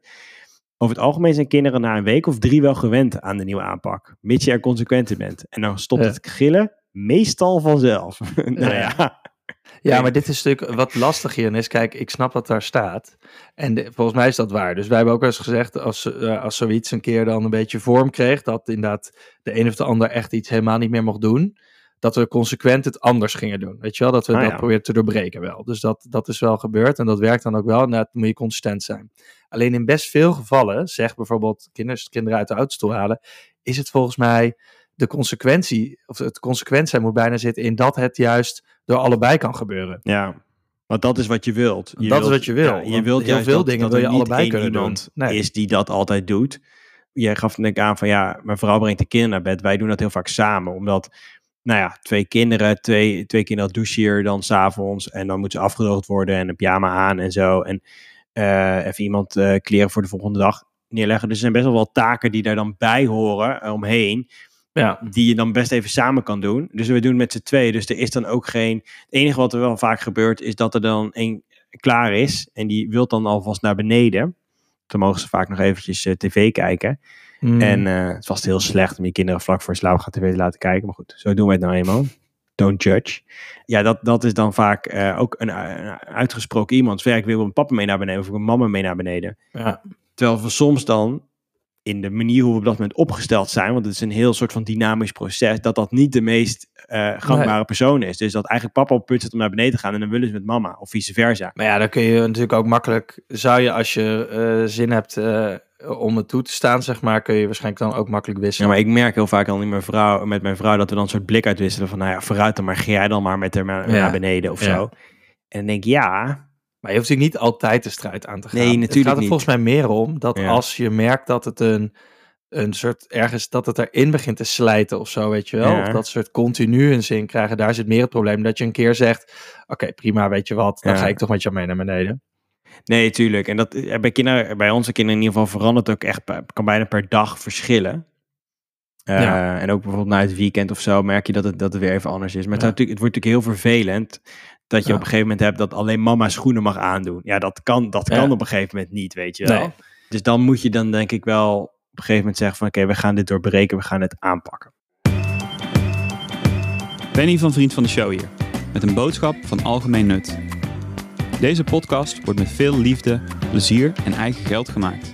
Over het algemeen zijn kinderen na een week of drie wel gewend aan de nieuwe aanpak. Mits je er consequent in bent. En dan stopt Ja. het gillen meestal vanzelf. nou Ja. Ja. Maar dit is natuurlijk wat lastig hierin is. Kijk, ik snap wat daar staat. En de- volgens mij is dat waar. Dus wij hebben ook eens gezegd, als, eh, als zoiets een keer dan een beetje vorm kreeg, dat inderdaad de een of de ander echt iets helemaal niet meer mocht doen, dat we consequent het anders gingen doen. Weet je wel, dat we Ah, dat ja. proberen te doorbreken wel. Dus dat, dat is wel gebeurd en dat werkt dan ook wel. En daar moet je consistent zijn. Alleen in best veel gevallen, zeg bijvoorbeeld kinderen, kinderen uit de autostoel halen, is het volgens mij de consequentie, of het consequent zijn moet bijna zitten in dat het juist door allebei kan gebeuren. Ja, want dat is wat je wilt. Je Dat is wilt- wat je wil, ja, je wilt heel juist veel dat, dingen dat wil je allebei kunnen doen. Nee. is die dat altijd doet. Jij gaf net aan van ja, mijn vrouw brengt de kinderen naar bed. Wij doen dat heel vaak samen, omdat nou ja, twee kinderen, twee, twee kinderen douchen hier dan s'avonds en dan moeten ze afgedroogd worden en een pyjama aan en zo. En eh, even iemand eh, kleren voor de volgende dag neerleggen. Dus er zijn best wel wat taken die daar dan bij horen eh, omheen Ja, die je dan best even samen kan doen. Dus we doen het met z'n tweeën. Dus er is dan ook geen... Het enige wat er wel vaak gebeurt, is dat er dan één klaar is. En die wil dan alvast naar beneden. Dan mogen ze vaak nog eventjes eh, tv kijken. Mm. En eh, het was heel slecht om je kinderen vlak voor slaap gaan tv te laten kijken. Maar goed, zo doen wij het nou eenmaal. Don't judge. Ja, dat, dat is dan vaak eh, ook een, een uitgesproken iemand. Ja, ik wil een papa mee naar beneden of ik een mama mee naar beneden. ja. Terwijl we soms dan in de manier hoe we op dat moment opgesteld zijn, want het is een heel soort van dynamisch proces, dat dat niet de meest eh, gangbare persoon is. Dus dat eigenlijk papa op het punt zit om naar beneden te gaan en dan willen ze met mama of vice versa. Maar ja, dan kun je natuurlijk ook makkelijk, zou je als je eh, zin hebt eh, om het toe te staan, zeg maar, kun je waarschijnlijk dan ook makkelijk Ja, wisselen. maar ik merk heel vaak al in mijn vrouw, met mijn vrouw dat we dan een soort blik uitwisselen van, nou ja, vooruit dan maar, ga jij dan maar met haar naar, Ja. naar beneden of Ja. zo. En dan denk ik, ja, Maar je hoeft natuurlijk niet altijd de strijd aan te gaan. Nee, Het natuurlijk gaat er niet. volgens mij meer om dat Ja. als je merkt dat het een, een soort ergens, dat het erin begint te slijten of zo, weet je wel. Ja. Of dat soort continu een zin krijgen, daar zit meer het probleem. Dat je een keer zegt, oké, prima, weet je wat, dan Ja. ga ik toch met jou mee naar beneden. nee, tuurlijk. En dat eh, bij, kinderen, bij onze kinderen in ieder geval verandert ook echt, kan bijna per dag verschillen. Eh, Ja. En ook bijvoorbeeld na het weekend of zo merk je dat het, dat het weer even anders is. Maar het, Ja. het wordt natuurlijk heel vervelend dat je Ja. op een gegeven moment hebt dat alleen mama schoenen mag aandoen. Ja, dat kan, dat Ja. kan op een gegeven moment niet, weet je wel. Nee. Dus dan moet je dan denk ik wel op een gegeven moment zeggen van oké, we gaan dit doorbreken, we gaan het aanpakken. Benny van Vriend van de Show hier, met een boodschap van algemeen nut. Deze podcast wordt met veel liefde, plezier en eigen geld gemaakt.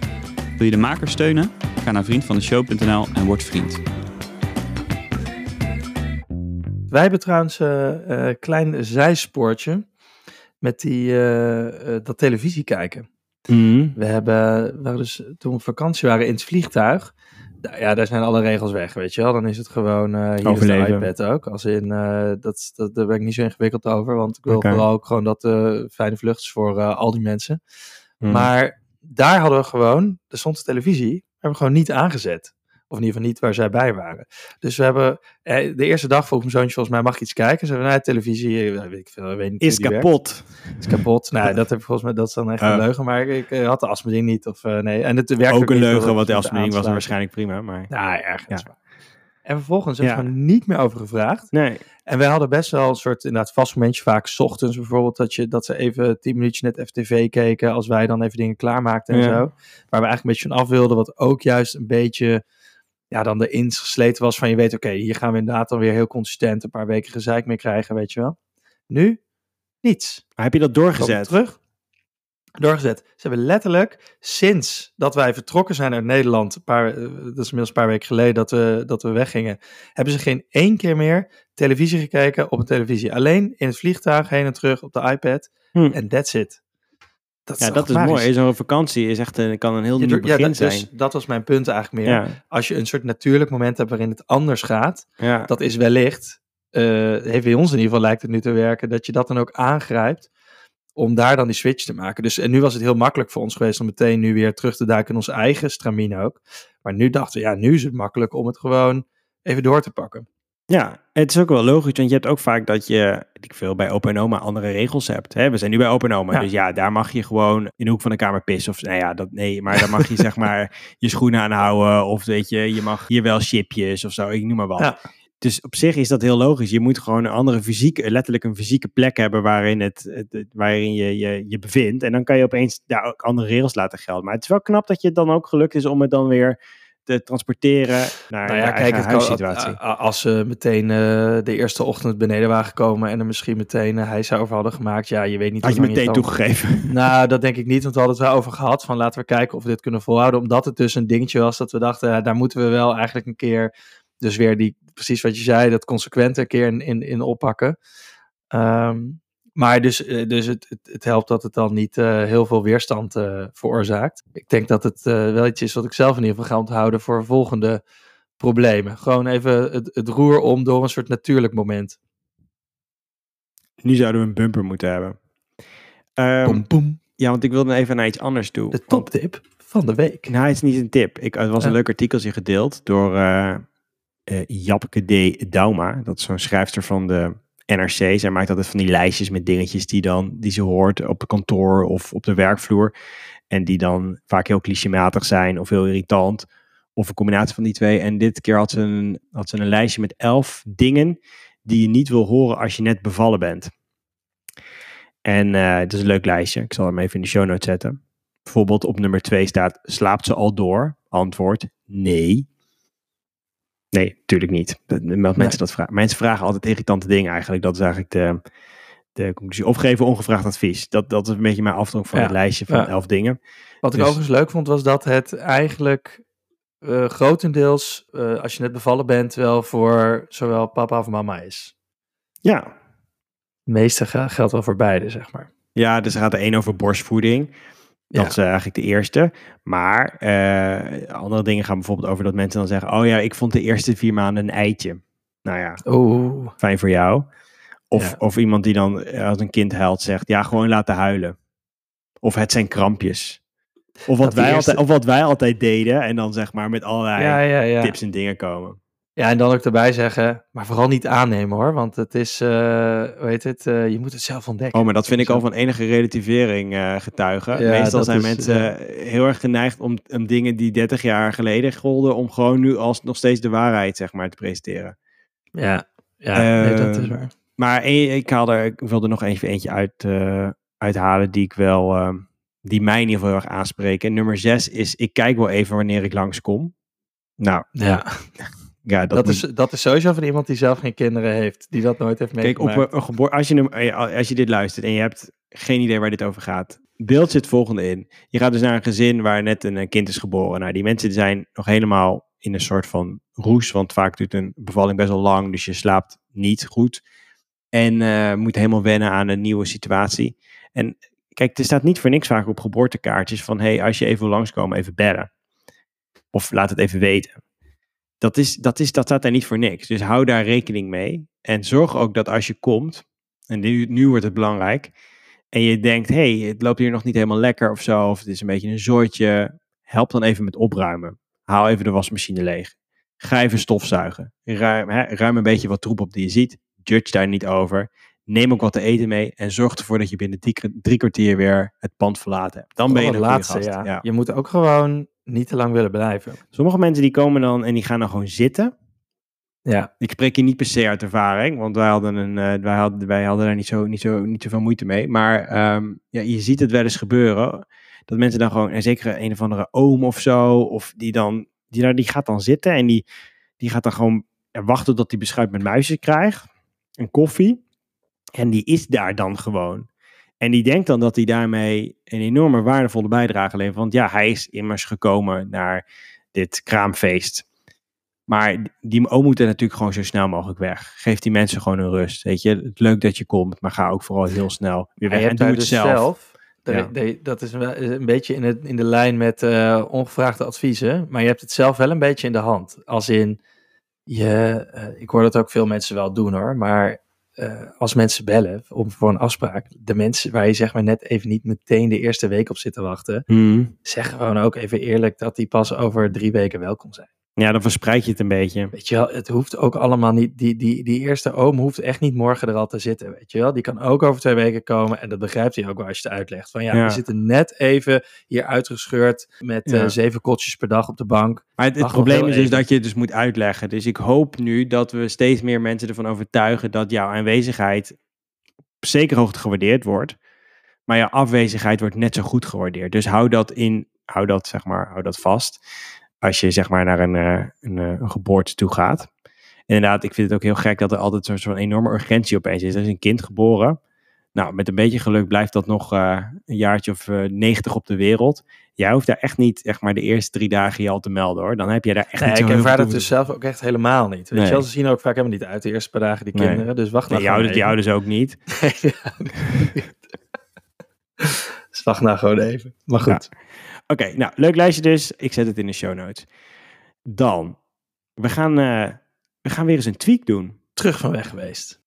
Wil je de maker steunen? Ga naar vriendvandeshow.nl en word vriend. Wij hebben trouwens een eh, klein zijspoortje met die, eh, eh, dat televisie kijken. We hebben, we dus toen we op vakantie waren in het vliegtuig. Ja, daar zijn alle regels weg, weet je wel. Dan is het gewoon, eh hier is de Overleven. iPad ook. Als in, eh, dat, dat, daar ben ik niet zo ingewikkeld over. Want ik wil vooral ook gewoon dat eh fijne vlucht is voor eh, al die mensen. Mhm. Maar daar hadden we gewoon, er stond de televisie, hebben we gewoon niet aangezet. Of in ieder geval niet waar zij bij waren. Dus we hebben, eh, de eerste dag vroeg mijn zoontje volgens mij, mag ik iets kijken? Ze hebben, nou, televisie, eh, weet ik veel, weet niet is werkt kapot. is kapot. Nou, dat heb ik volgens mij, dat is dan echt een leugen. Maar ik eh, had de asbeding niet. Of nee. En het werkte Ook een niet, leugen, want de het afspeling was waarschijnlijk prima. Maar... Ja, ergens. Ja. En vervolgens hebben Ja. we er niet meer over gevraagd. Nee. En wij hadden best wel een soort inderdaad vast momentje, vaak 's ochtends bijvoorbeeld, dat, je, dat ze even tien minuutjes net FTV keken, als wij dan even dingen klaarmaakten en Ja. zo. Waar we eigenlijk een beetje van af wilden, wat ook juist een beetje, ja, dan erin gesleten was van je weet, oké, hier gaan we inderdaad dan weer heel consistent een paar weken gezeik mee krijgen, weet je wel. Nu Niets. Maar heb je dat doorgezet? Terug. Doorgezet. Ze hebben letterlijk sinds dat wij vertrokken zijn uit Nederland, een paar, eh, dat is inmiddels een paar weken geleden dat we, dat we weggingen, hebben ze geen één keer meer televisie gekeken op een televisie. Alleen in het vliegtuig heen en terug op de iPad Hm. en that's it. Dat Ja, dat is magisch? mooi. Zo'n vakantie is echt een, kan een heel Je nieuw ja, begin dat, dus zijn. dat was mijn punt eigenlijk meer. Ja, Als je een soort natuurlijk moment hebt waarin het anders gaat, ja. dat is wellicht, eh, heeft bij ons in ieder geval lijkt het nu te werken, dat je dat dan ook aangrijpt om daar dan die switch te maken. Dus en nu was het heel makkelijk voor ons geweest om meteen nu weer terug te duiken in onze eigen stramien ook. Maar nu dachten we, ja, nu is het makkelijk om het gewoon even door te pakken. Ja, het is ook wel logisch, want je hebt ook vaak dat je, ik veel, bij opa en oma andere regels hebt. Hè? We zijn nu bij opa en oma, Ja. dus ja, daar mag je gewoon in de hoek van de kamer pissen. Of, nou ja, dat, nee, maar daar mag je zeg maar je schoenen aanhouden. Of weet je, je mag hier wel chipjes of zo, ik noem maar wat. Ja. Dus op zich is dat heel logisch. Je moet gewoon een andere fysieke, letterlijk een fysieke plek hebben waarin, het- waarin je, je je bevindt. En dan kan je opeens daar ook andere regels laten gelden. Maar het is wel knap dat je het dan ook gelukt is om het dan weer te transporteren naar Nou de ja, kijk, het a- als ze meteen eh, de eerste ochtend beneden waren gekomen en er misschien meteen uh, hijs over hadden gemaakt, ja, je weet niet Had je meteen toegegeven. Nou, dat denk ik niet, want we hadden het wel over gehad van laten we kijken of we dit kunnen volhouden. Omdat het dus een dingetje was dat we dachten, daar moeten we wel eigenlijk een keer, dus weer die, precies wat je zei, dat consequente een keer in, in, in oppakken. Ehm, maar dus, eh, dus het, het, het helpt dat het dan niet eh, heel veel weerstand eh, veroorzaakt. Ik denk dat het wel iets is wat ik zelf in ieder geval ga onthouden voor volgende problemen. Gewoon even het, het roer om door een soort natuurlijk moment. Nu zouden we een bumper moeten hebben. Ehm, Boom, boom. ja, want ik wilde even naar iets anders toe. De toptip van de week. Nou, het is niet een tip. Ik, het was een leuk artikeltje gedeeld door Japke D. Dauma. Dat is zo'n schrijfster van de NRC. Zij maakt altijd van die lijstjes met dingetjes die, dan, die ze hoort op het kantoor of op de werkvloer. En die dan vaak heel clichématig zijn of heel irritant. Of een combinatie van die twee. En dit keer had ze een, had ze een lijstje met elf dingen die je niet wil horen als je net bevallen bent. En eh het is een leuk lijstje. Ik zal hem even in de show notes zetten. Bijvoorbeeld op nummer 2 staat: slaapt ze al door? Antwoord: nee. Nee, natuurlijk niet. Dat, dat- mensen, Nee. dat vragen. mensen vragen altijd irritante dingen eigenlijk. Dat is eigenlijk de, de conclusie. Of geven ongevraagd advies. Dat, dat is een beetje mijn afdruk van Ja. het lijstje van Ja. elf dingen. Wat ik Dus- overigens leuk vond, was dat het eigenlijk eh, grotendeels, eh, als je net bevallen bent, wel voor zowel papa of mama is. Ja. Meeste ge- geldt wel voor beide, zeg maar. Ja, dus er gaat er één over borstvoeding. Dat Ja. is eh, eigenlijk de eerste. Maar eh, andere dingen gaan bijvoorbeeld over dat mensen dan zeggen: Oh ja, ik vond de eerste vier maanden een eitje. Nou ja, Oeh. fijn voor jou. Of, Ja. of iemand die dan eh, als een kind huilt zegt, ja, gewoon laten huilen. Of het zijn krampjes. Of wat, Dat wij eerste- altijd, of wat wij altijd deden en dan zeg maar met allerlei ja. tips en dingen komen. Ja, en dan ook erbij zeggen, maar vooral niet aannemen hoor, want het is, eh hoe heet het, eh, je moet het zelf ontdekken. Oh, maar dat vind ik al van enige relativering eh, getuigen. Ja, Meestal zijn is, mensen heel erg geneigd om, om dingen die 30 jaar geleden golden, om gewoon nu als nog steeds de waarheid zeg maar te presenteren. Ja, ja nee, dat is Ehm, waar. Maar e- ik, haal er, ik wilde nog even eentje uit, uithalen die ik wel, ehm, die mij in ieder geval heel erg aanspreken. Nummer 6 is, ik kijk wel even wanneer ik langskom. Nou, Ja, ja, dat, is, dat is sowieso van iemand die zelf geen kinderen heeft, die dat nooit heeft Kijk, op meegemaakt. een, een geboor- als, je, eh, als je dit luistert en je hebt geen idee waar dit over gaat, beeld je het volgende in. Je gaat dus naar een gezin waar net een, eh, kind is geboren. Nou, die mensen zijn nog helemaal in een soort van roes, want vaak duurt een bevalling best wel lang, dus je slaapt niet goed. En eh, moet helemaal wennen aan een nieuwe situatie. En kijk, er staat niet voor niks vaak op geboortekaartjes van, hey, als je even wil langskomen, even bellen. Of laat het even weten. Dat, is, dat, is, dat staat daar niet voor niks. Dus hou daar rekening mee. En zorg ook dat als je komt, en nu, nu wordt het belangrijk, en je denkt, hey, het loopt hier nog niet helemaal lekker of zo, of het is een beetje een zooitje, help dan even met opruimen. Haal even de wasmachine leeg. Ga even stofzuigen. Ruim, hè, ruim een beetje wat troep op die je ziet. Judge daar niet over. Neem ook wat te eten mee en zorg ervoor dat je binnen drie, drie kwartier weer het pand verlaten hebt. Dan ben je een laatste. Ja. Je moet ook gewoon niet te lang willen blijven. Sommige mensen die komen dan en die gaan dan gewoon zitten. Ja, Ik spreek hier niet per se uit ervaring, want wij hadden, een, eh, wij hadden, wij hadden daar niet zo, niet, zo, niet zoveel moeite mee. Maar ehm, ja, je ziet het wel eens gebeuren. Dat mensen dan gewoon, en zeker een of andere oom of zo, of die dan, die, daar, die gaat dan zitten en die, die gaat dan gewoon wachten tot hij beschuit met muisjes krijgt. En koffie. En die is daar dan gewoon. En die denkt dan dat hij daarmee een enorme waardevolle bijdrage levert. Want ja, hij is immers gekomen naar dit kraamfeest. Maar die oom moet er natuurlijk gewoon zo snel mogelijk weg. Geef die mensen gewoon een rust. Weet je, het leuk dat je komt, maar ga ook vooral heel snel weer weg en doe het dus zelf. Ja. dat is een beetje in, het, in de lijn met eh, ongevraagde adviezen. Maar je hebt het zelf wel een beetje in de hand. Als in, je, eh, ik hoor dat ook veel mensen wel doen hoor. Maar eh, als mensen bellen om voor een afspraak, de mensen waar je zeg maar net even niet meteen de eerste week op zit te wachten, Hmm. zeg gewoon ook even eerlijk dat die pas over drie weken welkom zijn. Ja, dan verspreid je het een beetje. Weet je wel, het hoeft ook allemaal niet, die, die, die eerste oom hoeft echt niet morgen er al te zitten, weet je wel. Die kan ook over twee weken komen en dat begrijpt hij ook wel als je het uitlegt. Van ja, Ja. we zitten net even hier uitgescheurd met eh, zeven kotjes per dag op de bank. Maar het, probleem is dus dat je het dus moet uitleggen. Dus ik hoop nu dat we steeds meer mensen ervan overtuigen dat jouw aanwezigheid op zekere hoogte gewaardeerd wordt. Maar jouw afwezigheid wordt net zo goed gewaardeerd. Dus hou dat in, hou dat zeg maar, hou dat vast. Als je zeg maar naar een, eh, een, eh, een geboorte toe gaat. Inderdaad, ik vind het ook heel gek dat er altijd zo'n zo'n enorme urgentie opeens is. Er is een kind geboren. Nou, met een beetje geluk blijft dat nog eh, een jaartje of eh, 90 op de wereld. Jij hoeft daar echt niet echt maar de eerste drie dagen je al te melden hoor. Dan heb je daar echt Nee, niet zo ik ervaar dat dus zelf ook echt helemaal niet. Weet Nee. je wel, ze zien ook vaak helemaal niet uit de eerste paar dagen die Nee. kinderen. Dus wacht nou jou, even. dus ook niet. Ja. dus wacht nou gewoon even. Maar goed. Oké, nou, leuk lijstje dus. Ik zet het in de show notes. Dan, we gaan, eh, we gaan weer eens een tweak doen. Terug van weg geweest.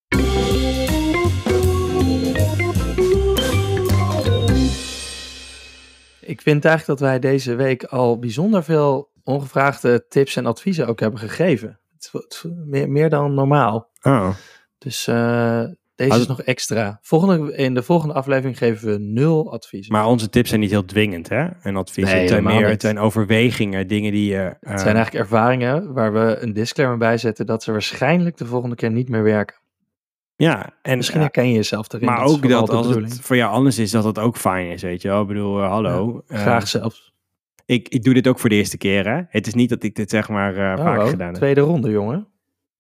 Ik vind eigenlijk dat wij deze week al bijzonder veel ongevraagde tips en adviezen ook hebben gegeven. Het, het meer, meer dan normaal. Oh, Dus eh, deze is nog extra. Volgende, in de volgende aflevering geven we nul adviezen. maar onze tips zijn niet heel dwingend, hè? En advies. Nee, het zijn meer, het zijn overwegingen, dingen die je... het eh, zijn eigenlijk ervaringen waar we een disclaimer bij zetten dat ze waarschijnlijk de volgende keer niet meer werken. Ja, en Misschien eh, herken je jezelf erin. maar ook dat als het voor jou anders is, dat het ook fijn is, weet je wel. Ik bedoel, eh, hallo. eh, Graag zelfs. ik, ik doe dit ook voor de eerste keer, hè. Het is niet dat ik dit zeg maar eh Oh, vaak oh, gedaan heb. tweede ronde, jongen.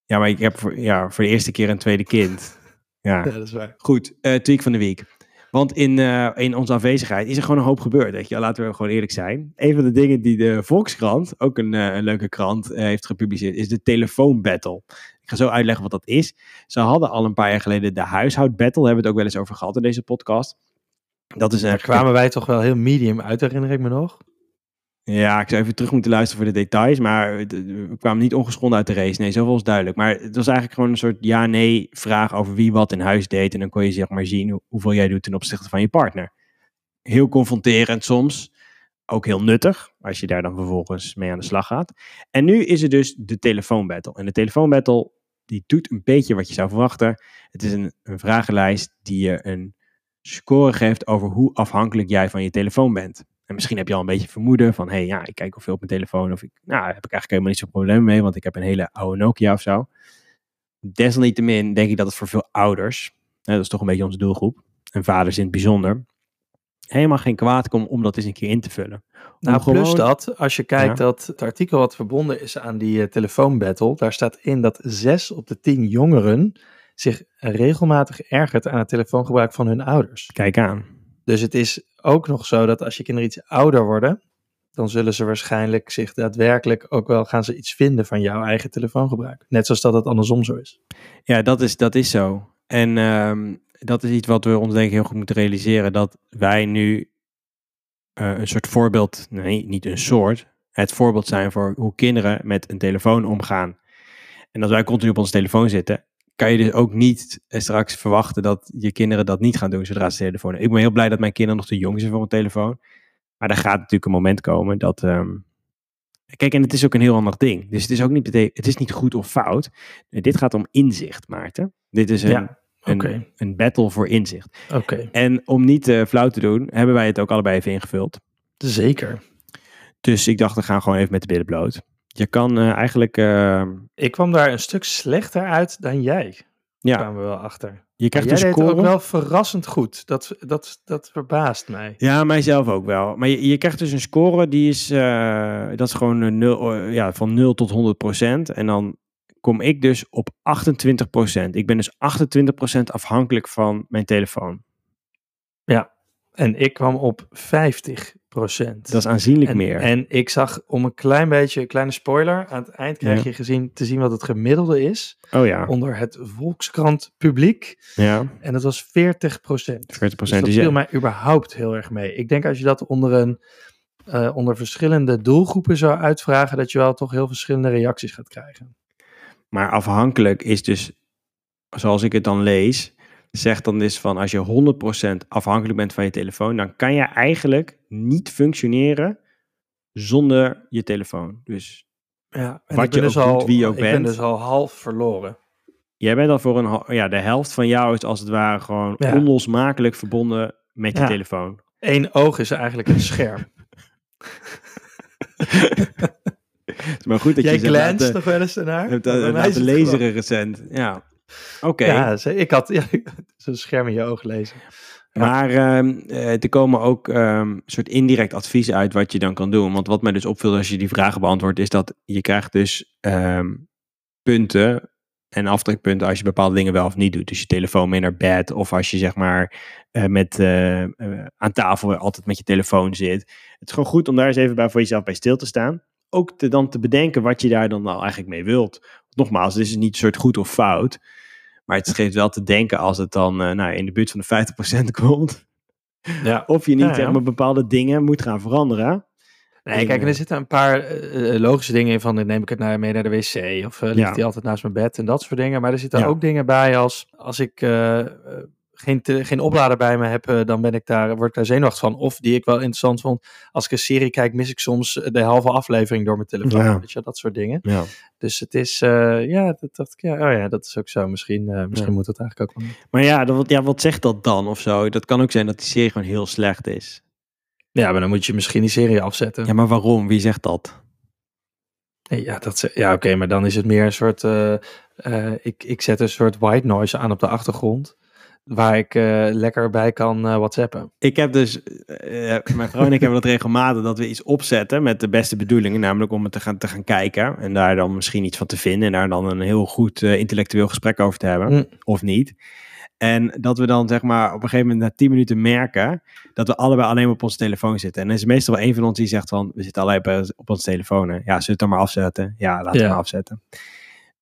Ja, maar ik heb voor, ja, voor de eerste keer een tweede kind. Ja, Ja, dat is waar. goed. eh tweak van de week. Want in, eh, in onze afwezigheid is er gewoon een hoop gebeurd. Weet je? Laten we gewoon eerlijk zijn. Een van de dingen die de Volkskrant, ook een, eh, een leuke krant, heeft gepubliceerd, is de telefoonbattle. Ik ga zo uitleggen wat dat is. Ze hadden al een paar jaar geleden de huishoudbattle. Daar hebben we het ook wel eens over gehad in deze podcast. Dat is Daar kwamen wij toch wel heel medium uit, herinner ik me nog. Ja, ik zou even terug moeten luisteren voor de details, maar het- we kwamen niet ongeschonden uit de race. Nee, zoveel is duidelijk. Maar het was eigenlijk gewoon een soort ja-nee vraag over wie wat in huis deed. En dan kon je zeg maar zien hoe- hoeveel jij doet ten opzichte van je partner. Heel confronterend soms. Ook heel nuttig, als je daar dan vervolgens mee aan de slag gaat. En nu is er dus de telefoonbattle. En de telefoonbattle, die doet een beetje wat je zou verwachten. Het is een vragenlijst die je een score geeft over hoe afhankelijk jij van je telefoon bent. En misschien heb je al een beetje vermoeden van, hé, hey, ja, ik kijk al veel op mijn telefoon. Of ik, nou, daar heb ik eigenlijk helemaal niet zo'n probleem mee, want ik heb een hele oude Nokia of zo. Desalniettemin denk ik dat het voor veel ouders, hè, dat is toch een beetje onze doelgroep, en vaders in het bijzonder, helemaal geen kwaad komt om dat eens een keer in te vullen. Nou, plus dat, als je kijkt Ja. dat het artikel wat verbonden is aan die eh, telefoonbattle, daar staat in dat zes op de tien jongeren zich regelmatig ergert aan het telefoongebruik van hun ouders. Kijk aan. Dus het is ook nog zo dat als je kinderen iets ouder worden, dan zullen ze waarschijnlijk zich daadwerkelijk ook wel gaan ze iets vinden van jouw eigen telefoongebruik. Net zoals dat het andersom zo is. Ja, dat is, dat is zo. En ehm, dat is iets wat we ons denk ik heel goed moeten realiseren. Dat wij nu eh, een soort voorbeeld, nee, niet een soort, het voorbeeld zijn voor hoe kinderen met een telefoon omgaan. En als wij continu op onze telefoon zitten, kan je dus ook niet straks verwachten dat je kinderen dat niet gaan doen zodra ze telefoon hebben. Ik ben heel blij dat mijn kinderen nog te jong zijn voor een telefoon. Maar er gaat natuurlijk een moment komen dat... ehm, Kijk, en het is ook een heel ander ding. Dus het is ook niet, het is niet goed of fout. Dit gaat om inzicht, Maarten. Dit is een, Ja, een, een battle voor inzicht. Oké, En om niet eh, flauw te doen, hebben wij het ook allebei even ingevuld. zeker. Dus ik dacht, we gaan gewoon even met de billen bloot. Je kan eh, eigenlijk, eh, Ik kwam daar een stuk slechter uit dan jij. ja, kwamen we wel achter. je krijgt jij een deed score. ook wel verrassend goed. Dat, dat, dat verbaast mij. Ja, mijzelf ook wel. Maar je, je krijgt dus een score die is, eh, dat is gewoon een nul, ja, van 0 tot 100 procent. En dan kom ik dus op 28%. Ik ben dus 28% afhankelijk van mijn telefoon. En ik kwam op 50 procent. Dat is aanzienlijk en, meer. En ik zag om een klein beetje, een kleine spoiler, aan het eind krijg Ja. je gezien, te zien wat het gemiddelde is oh ja, onder het Volkskrant publiek. ja, En dat was 40 procent. 40%. Dus dat Dus viel ja, mij überhaupt heel erg mee. Ik denk als je dat onder, een, eh, onder verschillende doelgroepen zou uitvragen, dat je wel toch heel verschillende reacties gaat krijgen. maar afhankelijk is dus, zoals ik het dan lees, zegt dan dus van als je 100% afhankelijk bent van je telefoon, dan kan je eigenlijk niet functioneren zonder je telefoon. Dus Ja, en Wat je dus ook al, doet, wie je ook ik ben bent. dus al half verloren. jij bent al voor een, ja, de helft van jou is als het ware gewoon Ja. onlosmakelijk verbonden met je telefoon. Eén oog is eigenlijk een scherm. Is maar goed dat Jij je nog wel eens ernaar? hebt, is laten het lezen gewoon- recent. Ja, oké. Ja, ik had ja, zo'n scherm in je oog lezen. Ja. Maar ehm, eh, er komen ook ehm, soort indirect adviezen uit wat je dan kan doen. Want wat mij dus opviel als je die vragen beantwoordt, is dat je krijgt dus ehm, punten en aftrekpunten als je bepaalde dingen wel of niet doet. Dus je telefoon mee naar bed of als je zeg maar eh, met, eh, aan tafel altijd met je telefoon zit. Het is gewoon goed om daar eens even bij voor jezelf bij stil te staan. Ook te, dan te bedenken wat je daar dan nou eigenlijk mee wilt. Nogmaals, dit is niet een soort goed of fout. Maar het geeft wel te denken als het dan eh, nou, in de buurt van de 50% komt. Ja. Of je niet Ja, ja. zeg maar, bepaalde dingen moet gaan veranderen. Nee, kijk, en er zitten een paar eh, eh, logische dingen in van, neem ik het naar, mee naar de wc of eh, ligt die altijd naast mijn bed en dat soort dingen. Maar er zitten ook dingen bij als, als ik geen, te- geen oplader bij me heb, eh, dan ben ik daar, word ik daar zenuwachtig van. Of die ik wel interessant vond, als ik een serie kijk, mis ik soms de halve aflevering door mijn telefoon. Ja. Weet je, dat soort dingen. Ja. Dus het is, eh, ja, dat dacht ik, ja, oh ja, dat is ook zo. Misschien, eh, misschien Ja. moet het eigenlijk ook wel. Maar ja, dat, ja, wat zegt dat dan of zo? Dat kan ook zijn dat die serie gewoon heel slecht is. Ja, maar dan moet je misschien die serie afzetten. Ja, maar waarom? Wie zegt dat? Nee, Ja, dat, ze- ja oké, maar dan is het meer een soort. eh, eh, ik, ik zet een soort white noise aan op de achtergrond. Waar ik eh, lekker bij kan eh, WhatsAppen. Ik heb dus, eh, mijn vrouw en ik hebben dat regelmatig, dat we iets opzetten met de beste bedoelingen. Namelijk om het te gaan, te gaan kijken en daar dan misschien iets van te vinden. En daar dan een heel goed intellectueel gesprek over te hebben. Mm. Of niet. En dat we dan zeg maar op een gegeven moment na 10 minuten merken dat we allebei alleen op onze telefoon zitten. En er is meestal wel een van ons die zegt van, we zitten allebei op- op onze telefoon. hè. Ja, zullen we het dan maar afzetten? Ja, laten we Ja. maar afzetten.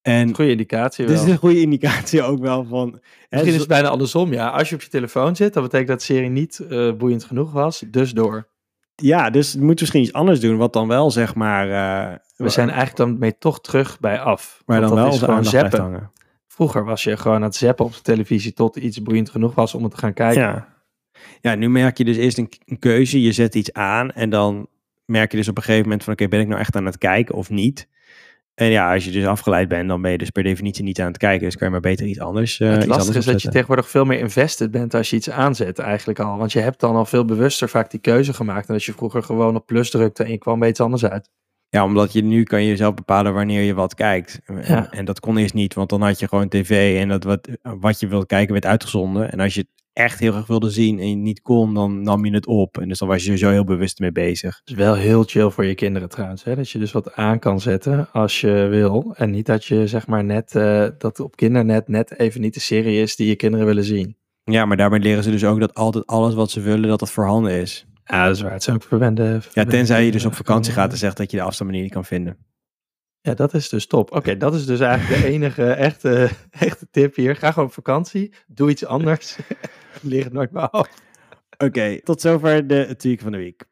En Goede indicatie. dit is een goede indicatie ook wel van... hè, Misschien is het bijna andersom. Ja, als je op je telefoon zit, dan betekent dat de serie niet eh, boeiend genoeg was. Dus door. Ja, dus we moeten misschien iets anders doen, wat dan wel zeg maar... eh, We zijn eigenlijk dan mee toch terug bij af. Want dan dat wel is gewoon zappen. hangen. Vroeger was je gewoon aan het zappen op de televisie tot iets boeiend genoeg was om het te gaan kijken. Ja. ja, nu merk je dus eerst een, een keuze, je zet iets aan en dan merk je dus op een gegeven moment van oké, ben ik nou echt aan het kijken of niet? En ja, als je dus afgeleid bent, dan ben je dus per definitie niet aan het kijken. Dus kan je maar beter iets anders uh, het lastige anders is dat je tegenwoordig veel meer invested bent als je iets aanzet eigenlijk al. Want je hebt dan al veel bewuster vaak die keuze gemaakt. En als je vroeger gewoon op plus drukte en je kwam bij iets anders uit. Ja, omdat je nu kan je zelf bepalen wanneer je wat kijkt. En, Ja. en dat kon eerst niet, want dan had je gewoon tv en dat wat, wat je wilde kijken werd uitgezonden. En als je echt heel erg wilde zien en je niet kon, dan nam je het op. En dus dan was je sowieso heel bewust mee bezig. Het is wel heel chill voor je kinderen trouwens. Hè? Dat je dus wat aan kan zetten als je wil. En niet dat je zeg maar net, eh, dat op kindernet net even niet de serie is die je kinderen willen zien. Ja, maar daarmee leren ze dus ook dat altijd alles wat ze willen, dat dat voorhanden is. Ja, dat is waar. Het zijn ook verwende... Ja, tenzij je dus op vakantie gaat en zegt dat je de afstandsbediening niet kan vinden. Ja, dat is dus top. Oké, dat is dus eigenlijk de enige echte, echte tip hier. Ga gewoon op vakantie. Doe iets anders. Leer het nooit meer af. Oké, tot zover de tweak van de week.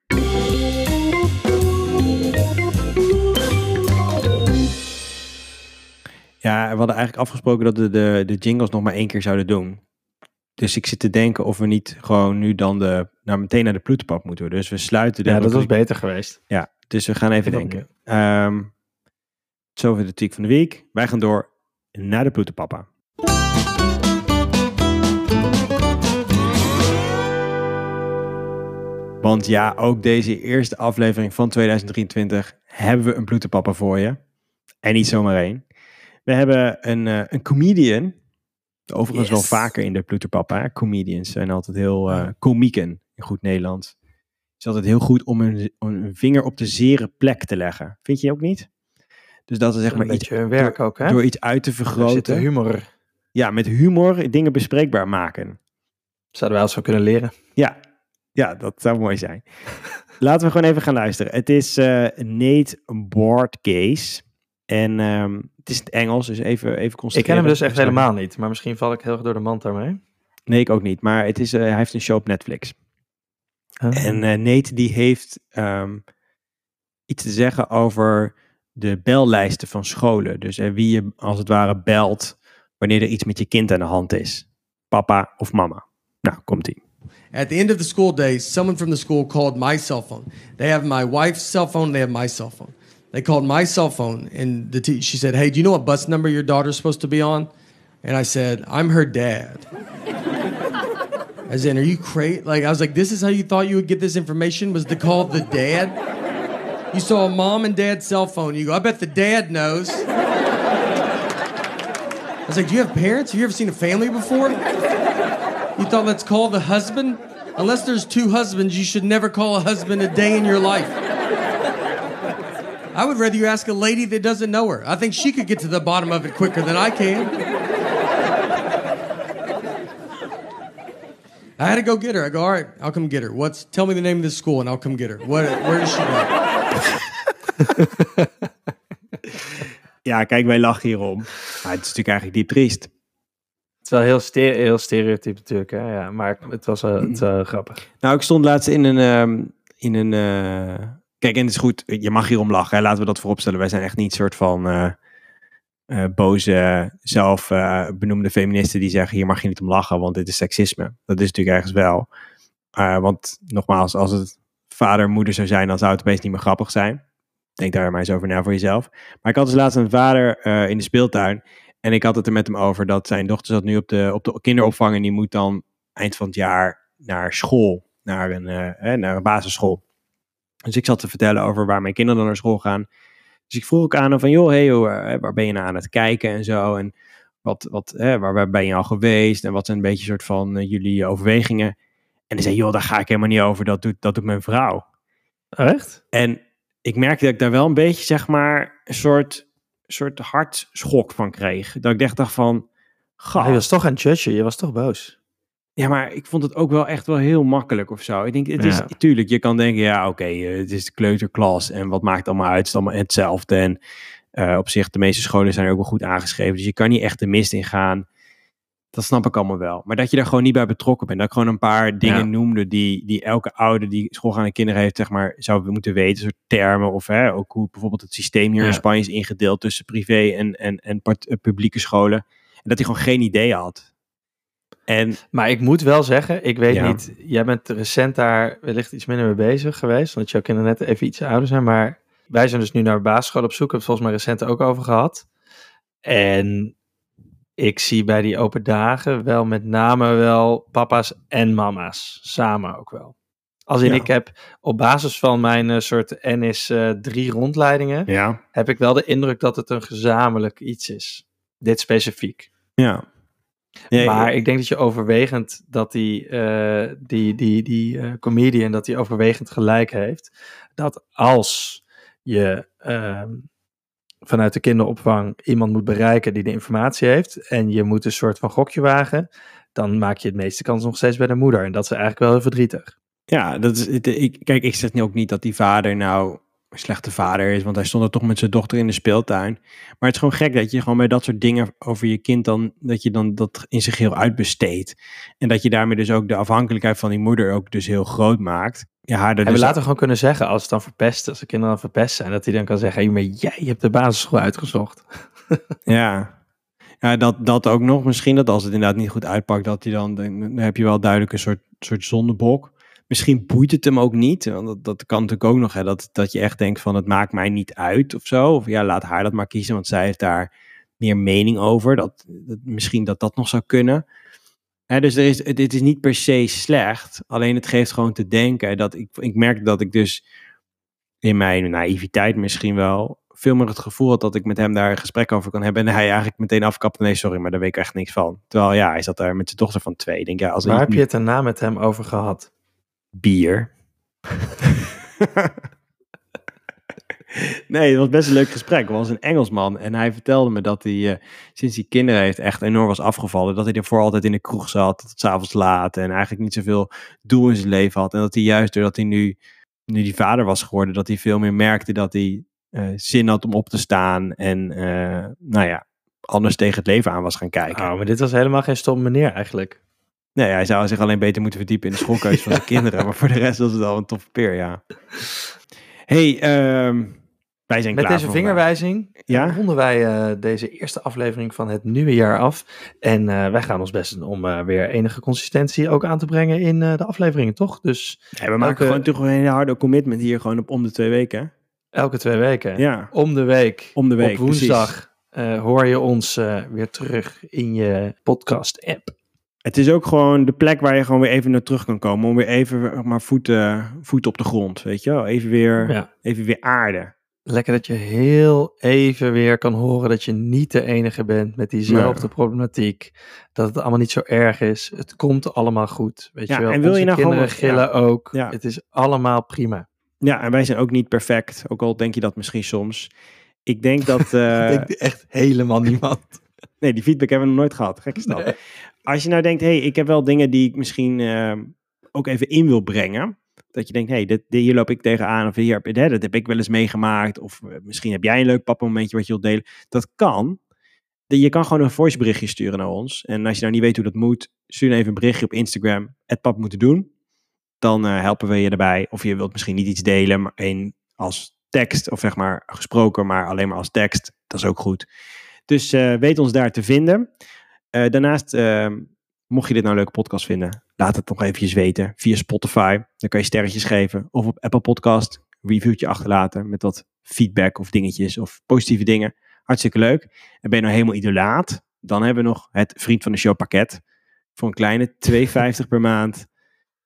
Ja, we hadden eigenlijk afgesproken dat we de, de jingles nog maar één keer zouden doen. Dus ik zit te denken of we niet gewoon nu dan de, nou meteen naar de ploeterpap moeten. Dus we sluiten de Ja, dat was beter geweest. Ja, dus we gaan even denken. Ehm zover de tweak van de week. Wij gaan door naar de ploeterpapa. Want ja, ook deze eerste aflevering van 2023 hebben we een ploeterpapa voor je. En niet zomaar één. We hebben een, eh, een comedian. Overigens wel vaker in de ploeterpapa. Comedians zijn altijd heel eh komieken in goed Nederlands. Het is altijd heel goed om een, om een vinger op de zere plek te leggen. Vind je ook niet? Dus dat is zeg Een maar iets, beetje hun werk ook, hè? door iets uit te Er zit vergroten. humor. Ja, met humor dingen bespreekbaar maken. Zouden wij ons zo kunnen leren. Ja, ja dat zou mooi zijn. Laten we gewoon even gaan luisteren. Het is eh, Nate Boardcase. En ehm, het is in het Engels, dus even, even Ik ken concentreren. hem dus echt helemaal niet. Maar misschien val ik heel erg door de mand daarmee. Nee, ik ook niet. Maar het is, eh, hij heeft een show op Netflix. En eh, Nate die heeft ehm, iets te zeggen over de bellijsten van scholen. Dus wie je als het ware belt wanneer er iets met je kind aan de hand is. Papa of mama. Nou, komt ie. At the end of the school day, someone from the school called my cell phone. They have my wife's cell phone, they have my cell phone. They called my cell phone, and the te- she said, Hey, do you know what bus number your daughter's supposed to be on? And I said, I'm her dad. As in, are you crazy? Like, I was like, This is how you thought you would get this information? Was to call the dad? You saw a mom and dad's cell phone. You go, I bet the dad knows. I was like, Do you have parents? Have you ever seen a family before? You thought let's call the husband? Unless there's two husbands, you should never call a husband a day in your life. I would rather you ask a lady that doesn't know her. I think she could get to the bottom of it quicker than I can. I had to go get her. I go, all right, I'll come get her. What's? Tell me the name of the school, and I'll come get her. What? Where does she go? Ja, kijk, wij lachen hierom. Maar het is natuurlijk eigenlijk diep triest. Is wel heel, stere heel stereotyp natuurlijk, hè? Ja, maar het was wel, het wel grappig. Nou, ik stond laatst in een. ehm, in een eh, Kijk, en het is goed, je mag hierom lachen. Hè? Laten we dat vooropstellen. Wij zijn echt niet soort van eh, eh, boze, zelf benoemde feministen die zeggen: hier mag je niet om lachen, want dit is seksisme. Dat is natuurlijk ergens wel. Want nogmaals, als het vader en moeder zou zijn, dan zou het opeens niet meer grappig zijn. Denk daar maar eens over na voor jezelf. Maar ik had dus laatst een vader in de speeltuin. En ik had het er met hem over dat zijn dochter zat nu op de, op de kinderopvang. En die moet dan eind van het jaar naar school. Naar een, eh, naar een basisschool. Dus ik zat te vertellen over waar mijn kinderen dan naar school gaan. Dus ik vroeg ook aan hem van, joh, hey, joh, eh, waar ben je nou aan het kijken en zo. En wat, wat, hè, waar, ben je al geweest? En wat zijn een beetje soort van eh, jullie overwegingen? En hij zei, joh, daar ga ik helemaal niet over. Dat doet, dat doet mijn vrouw. Echt? En ik merkte dat ik daar wel een beetje, zeg maar, een soort, soort hartschok van kreeg. Dat ik echt dacht van, je gast. was toch aan het judgen, je was toch boos. Ja, maar ik vond het ook wel echt wel heel makkelijk of zo. Ik denk, het is Ja. natuurlijk, je kan denken, ja, oké, eh, het is de kleuterklas en wat maakt het allemaal uit? Het is allemaal hetzelfde. En eh, op zich, de meeste scholen zijn er ook wel goed aangeschreven. Dus je kan niet echt de mist in gaan. Dat snap ik allemaal wel. Maar dat je daar gewoon niet bij betrokken bent. Dat ik gewoon een paar dingen Ja. noemde die, die elke ouder die schoolgaande kinderen heeft, zeg maar, zou moeten weten. Soort termen of hè, ook hoe bijvoorbeeld het systeem hier Ja. in Spanje is ingedeeld tussen privé en, en, en eh, publieke scholen. En dat hij gewoon geen idee had. En Maar ik moet wel zeggen, ik weet Ja. niet, jij bent recent daar wellicht iets minder mee bezig geweest, omdat jouw kinderen net even iets ouder zijn, maar wij zijn dus nu naar basisschool op zoek, hebben het volgens mij recent ook over gehad. En ik zie bij die open dagen wel met name wel papa's en mama's, samen ook wel. Als in, Ja. ik heb op basis van mijn eh, soort NIS eh drie rondleidingen, ja, heb ik wel de indruk dat het een gezamenlijk iets is. Dit specifiek. ja. Ja, Maar ik denk dat je overwegend dat die, eh, die, die, die eh, comedian, dat hij overwegend gelijk heeft. Dat als je ehm, vanuit de kinderopvang iemand moet bereiken die de informatie heeft. En je moet een soort van gokje wagen. Dan maak je het meeste kans nog steeds bij de moeder. En dat is eigenlijk wel heel verdrietig. Ja, dat is, ik, kijk, ik zeg nu ook niet dat die vader nou slechte vader is, want hij stond er toch met zijn dochter in de speeltuin. Maar het is gewoon gek dat je gewoon bij dat soort dingen over je kind dan, dat je dan dat in zich heel uitbesteedt. En dat je daarmee dus ook de afhankelijkheid van die moeder ook dus heel groot maakt. Ja, haar En we dus laten gewoon kunnen zeggen, als het dan verpest, als de kinderen dan verpest zijn, dat hij dan kan zeggen, hey, maar jij hebt de basisschool uitgezocht. Ja. Ja, dat, dat ook nog. Misschien dat als het inderdaad niet goed uitpakt, dat hij dan, dan dan heb je wel duidelijk een soort, soort zondebok. Misschien boeit het hem ook niet. Want dat, dat kan natuurlijk ook nog, hè, dat, dat je echt denkt van het maakt mij niet uit of zo. Of ja, laat haar dat maar kiezen, want zij heeft daar meer mening over. Dat, dat, misschien dat dat nog zou kunnen. Hè, dus er is, het, het is niet per se slecht. Alleen het geeft gewoon te denken dat ik, ik merk dat ik dus in mijn naïviteit misschien wel veel meer het gevoel had dat ik met hem daar een gesprek over kan hebben. En hij eigenlijk meteen afkapte. Nee, sorry, maar daar weet ik echt niks van. Terwijl ja, hij zat daar met zijn dochter van twee. Denk ja, als Waar heb je het daarna met hem over gehad? Bier. Nee, het was best een leuk gesprek. Het was een Engelsman en hij vertelde me dat hij eh, sinds hij kinderen heeft echt enorm was afgevallen. Dat hij ervoor altijd in de kroeg zat, tot s'avonds laat en eigenlijk niet zoveel doel in zijn leven had. En dat hij juist doordat hij nu, nu die vader was geworden, dat hij veel meer merkte dat hij eh, zin had om op te staan en eh, nou ja, anders tegen het leven aan was gaan kijken. Oh, maar dit was helemaal geen stom meneer eigenlijk. Nee, hij zou zich alleen beter moeten verdiepen in de schoolkeuze van zijn kinderen. Maar voor de rest was het al een toffe peer, ja. hey, ehm, wij zijn Met klaar deze vingerwijzing Ja? ja? ronden wij eh, deze eerste aflevering van het nieuwe jaar af. En eh, wij gaan ons best doen om eh, weer enige consistentie ook aan te brengen in eh, de afleveringen, toch? Dus we maken gewoon toch een hele harde commitment hier gewoon op om de twee weken. elke twee weken, Ja, om de week, om de week. op woensdag, eh, hoor je ons eh, weer terug in je podcast-app. Het is ook gewoon de plek waar je gewoon weer even naar terug kan komen. Om weer even maar, voeten, voeten op de grond, weet je wel. Even weer, Ja. even weer aarde. Lekker dat je heel even weer kan horen dat je niet de enige bent met diezelfde Nee. problematiek. Dat het allemaal niet zo erg is. Het komt allemaal goed. Weet Ja, je wel. en wil je nou kinderen gewoon- gillen ook. Ja. Het is allemaal prima. Ja, en wij zijn ook niet perfect. Ook al denk je dat misschien soms. Ik denk dat... eh, Ik denk echt helemaal niemand. Nee, die feedback hebben we nog nooit gehad. Gek is dat. Nee. Als je nou denkt, hey, ik heb wel dingen die ik misschien eh, ook even in wil brengen. Dat je denkt, hey, dit, dit- hier loop ik tegenaan. Of hier, heb- hè, dat heb ik wel eens meegemaakt. Of eh, misschien heb jij een leuk papmomentje wat je wilt delen. Dat kan. Je kan gewoon een voiceberichtje sturen naar ons. En als je nou niet weet hoe dat moet, stuur dan even een berichtje op Instagram. Het pap moeten doen. Dan eh, helpen we je erbij. Of je wilt misschien niet iets delen, maar één als tekst. Of zeg maar gesproken, maar alleen maar als tekst. Dat is ook goed. Dus eh, weet ons daar te vinden. Eh, daarnaast, eh, mocht je dit nou een leuke podcast vinden, laat het nog eventjes weten via Spotify. Dan kan je sterretjes geven. Of op Apple Podcast, reviewtje achterlaten met wat feedback of dingetjes of positieve dingen. Hartstikke leuk. En ben je nou helemaal idolaat, dan hebben we nog het Vriend van de Show pakket. Voor een kleine 2,50 per maand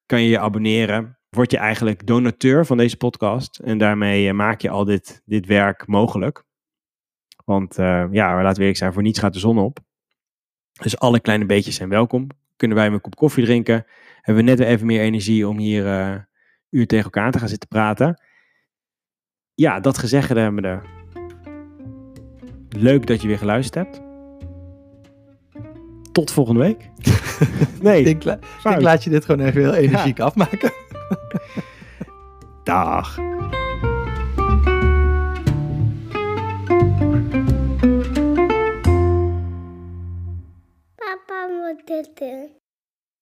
kan je je abonneren. Word je eigenlijk donateur van deze podcast. En daarmee eh, maak je al dit, dit werk mogelijk. Want eh, ja, laten we eerlijk zijn, voor niets gaat de zon op. Dus alle kleine beetjes zijn welkom. Kunnen wij een kop koffie drinken. Hebben we net weer even meer energie om hier eh uur tegen elkaar te gaan zitten praten. Ja, dat gezegd hebben we. Leuk dat je weer geluisterd hebt. Tot volgende week. nee, la- ik laat je dit gewoon even heel energiek afmaken. Dag. what they're.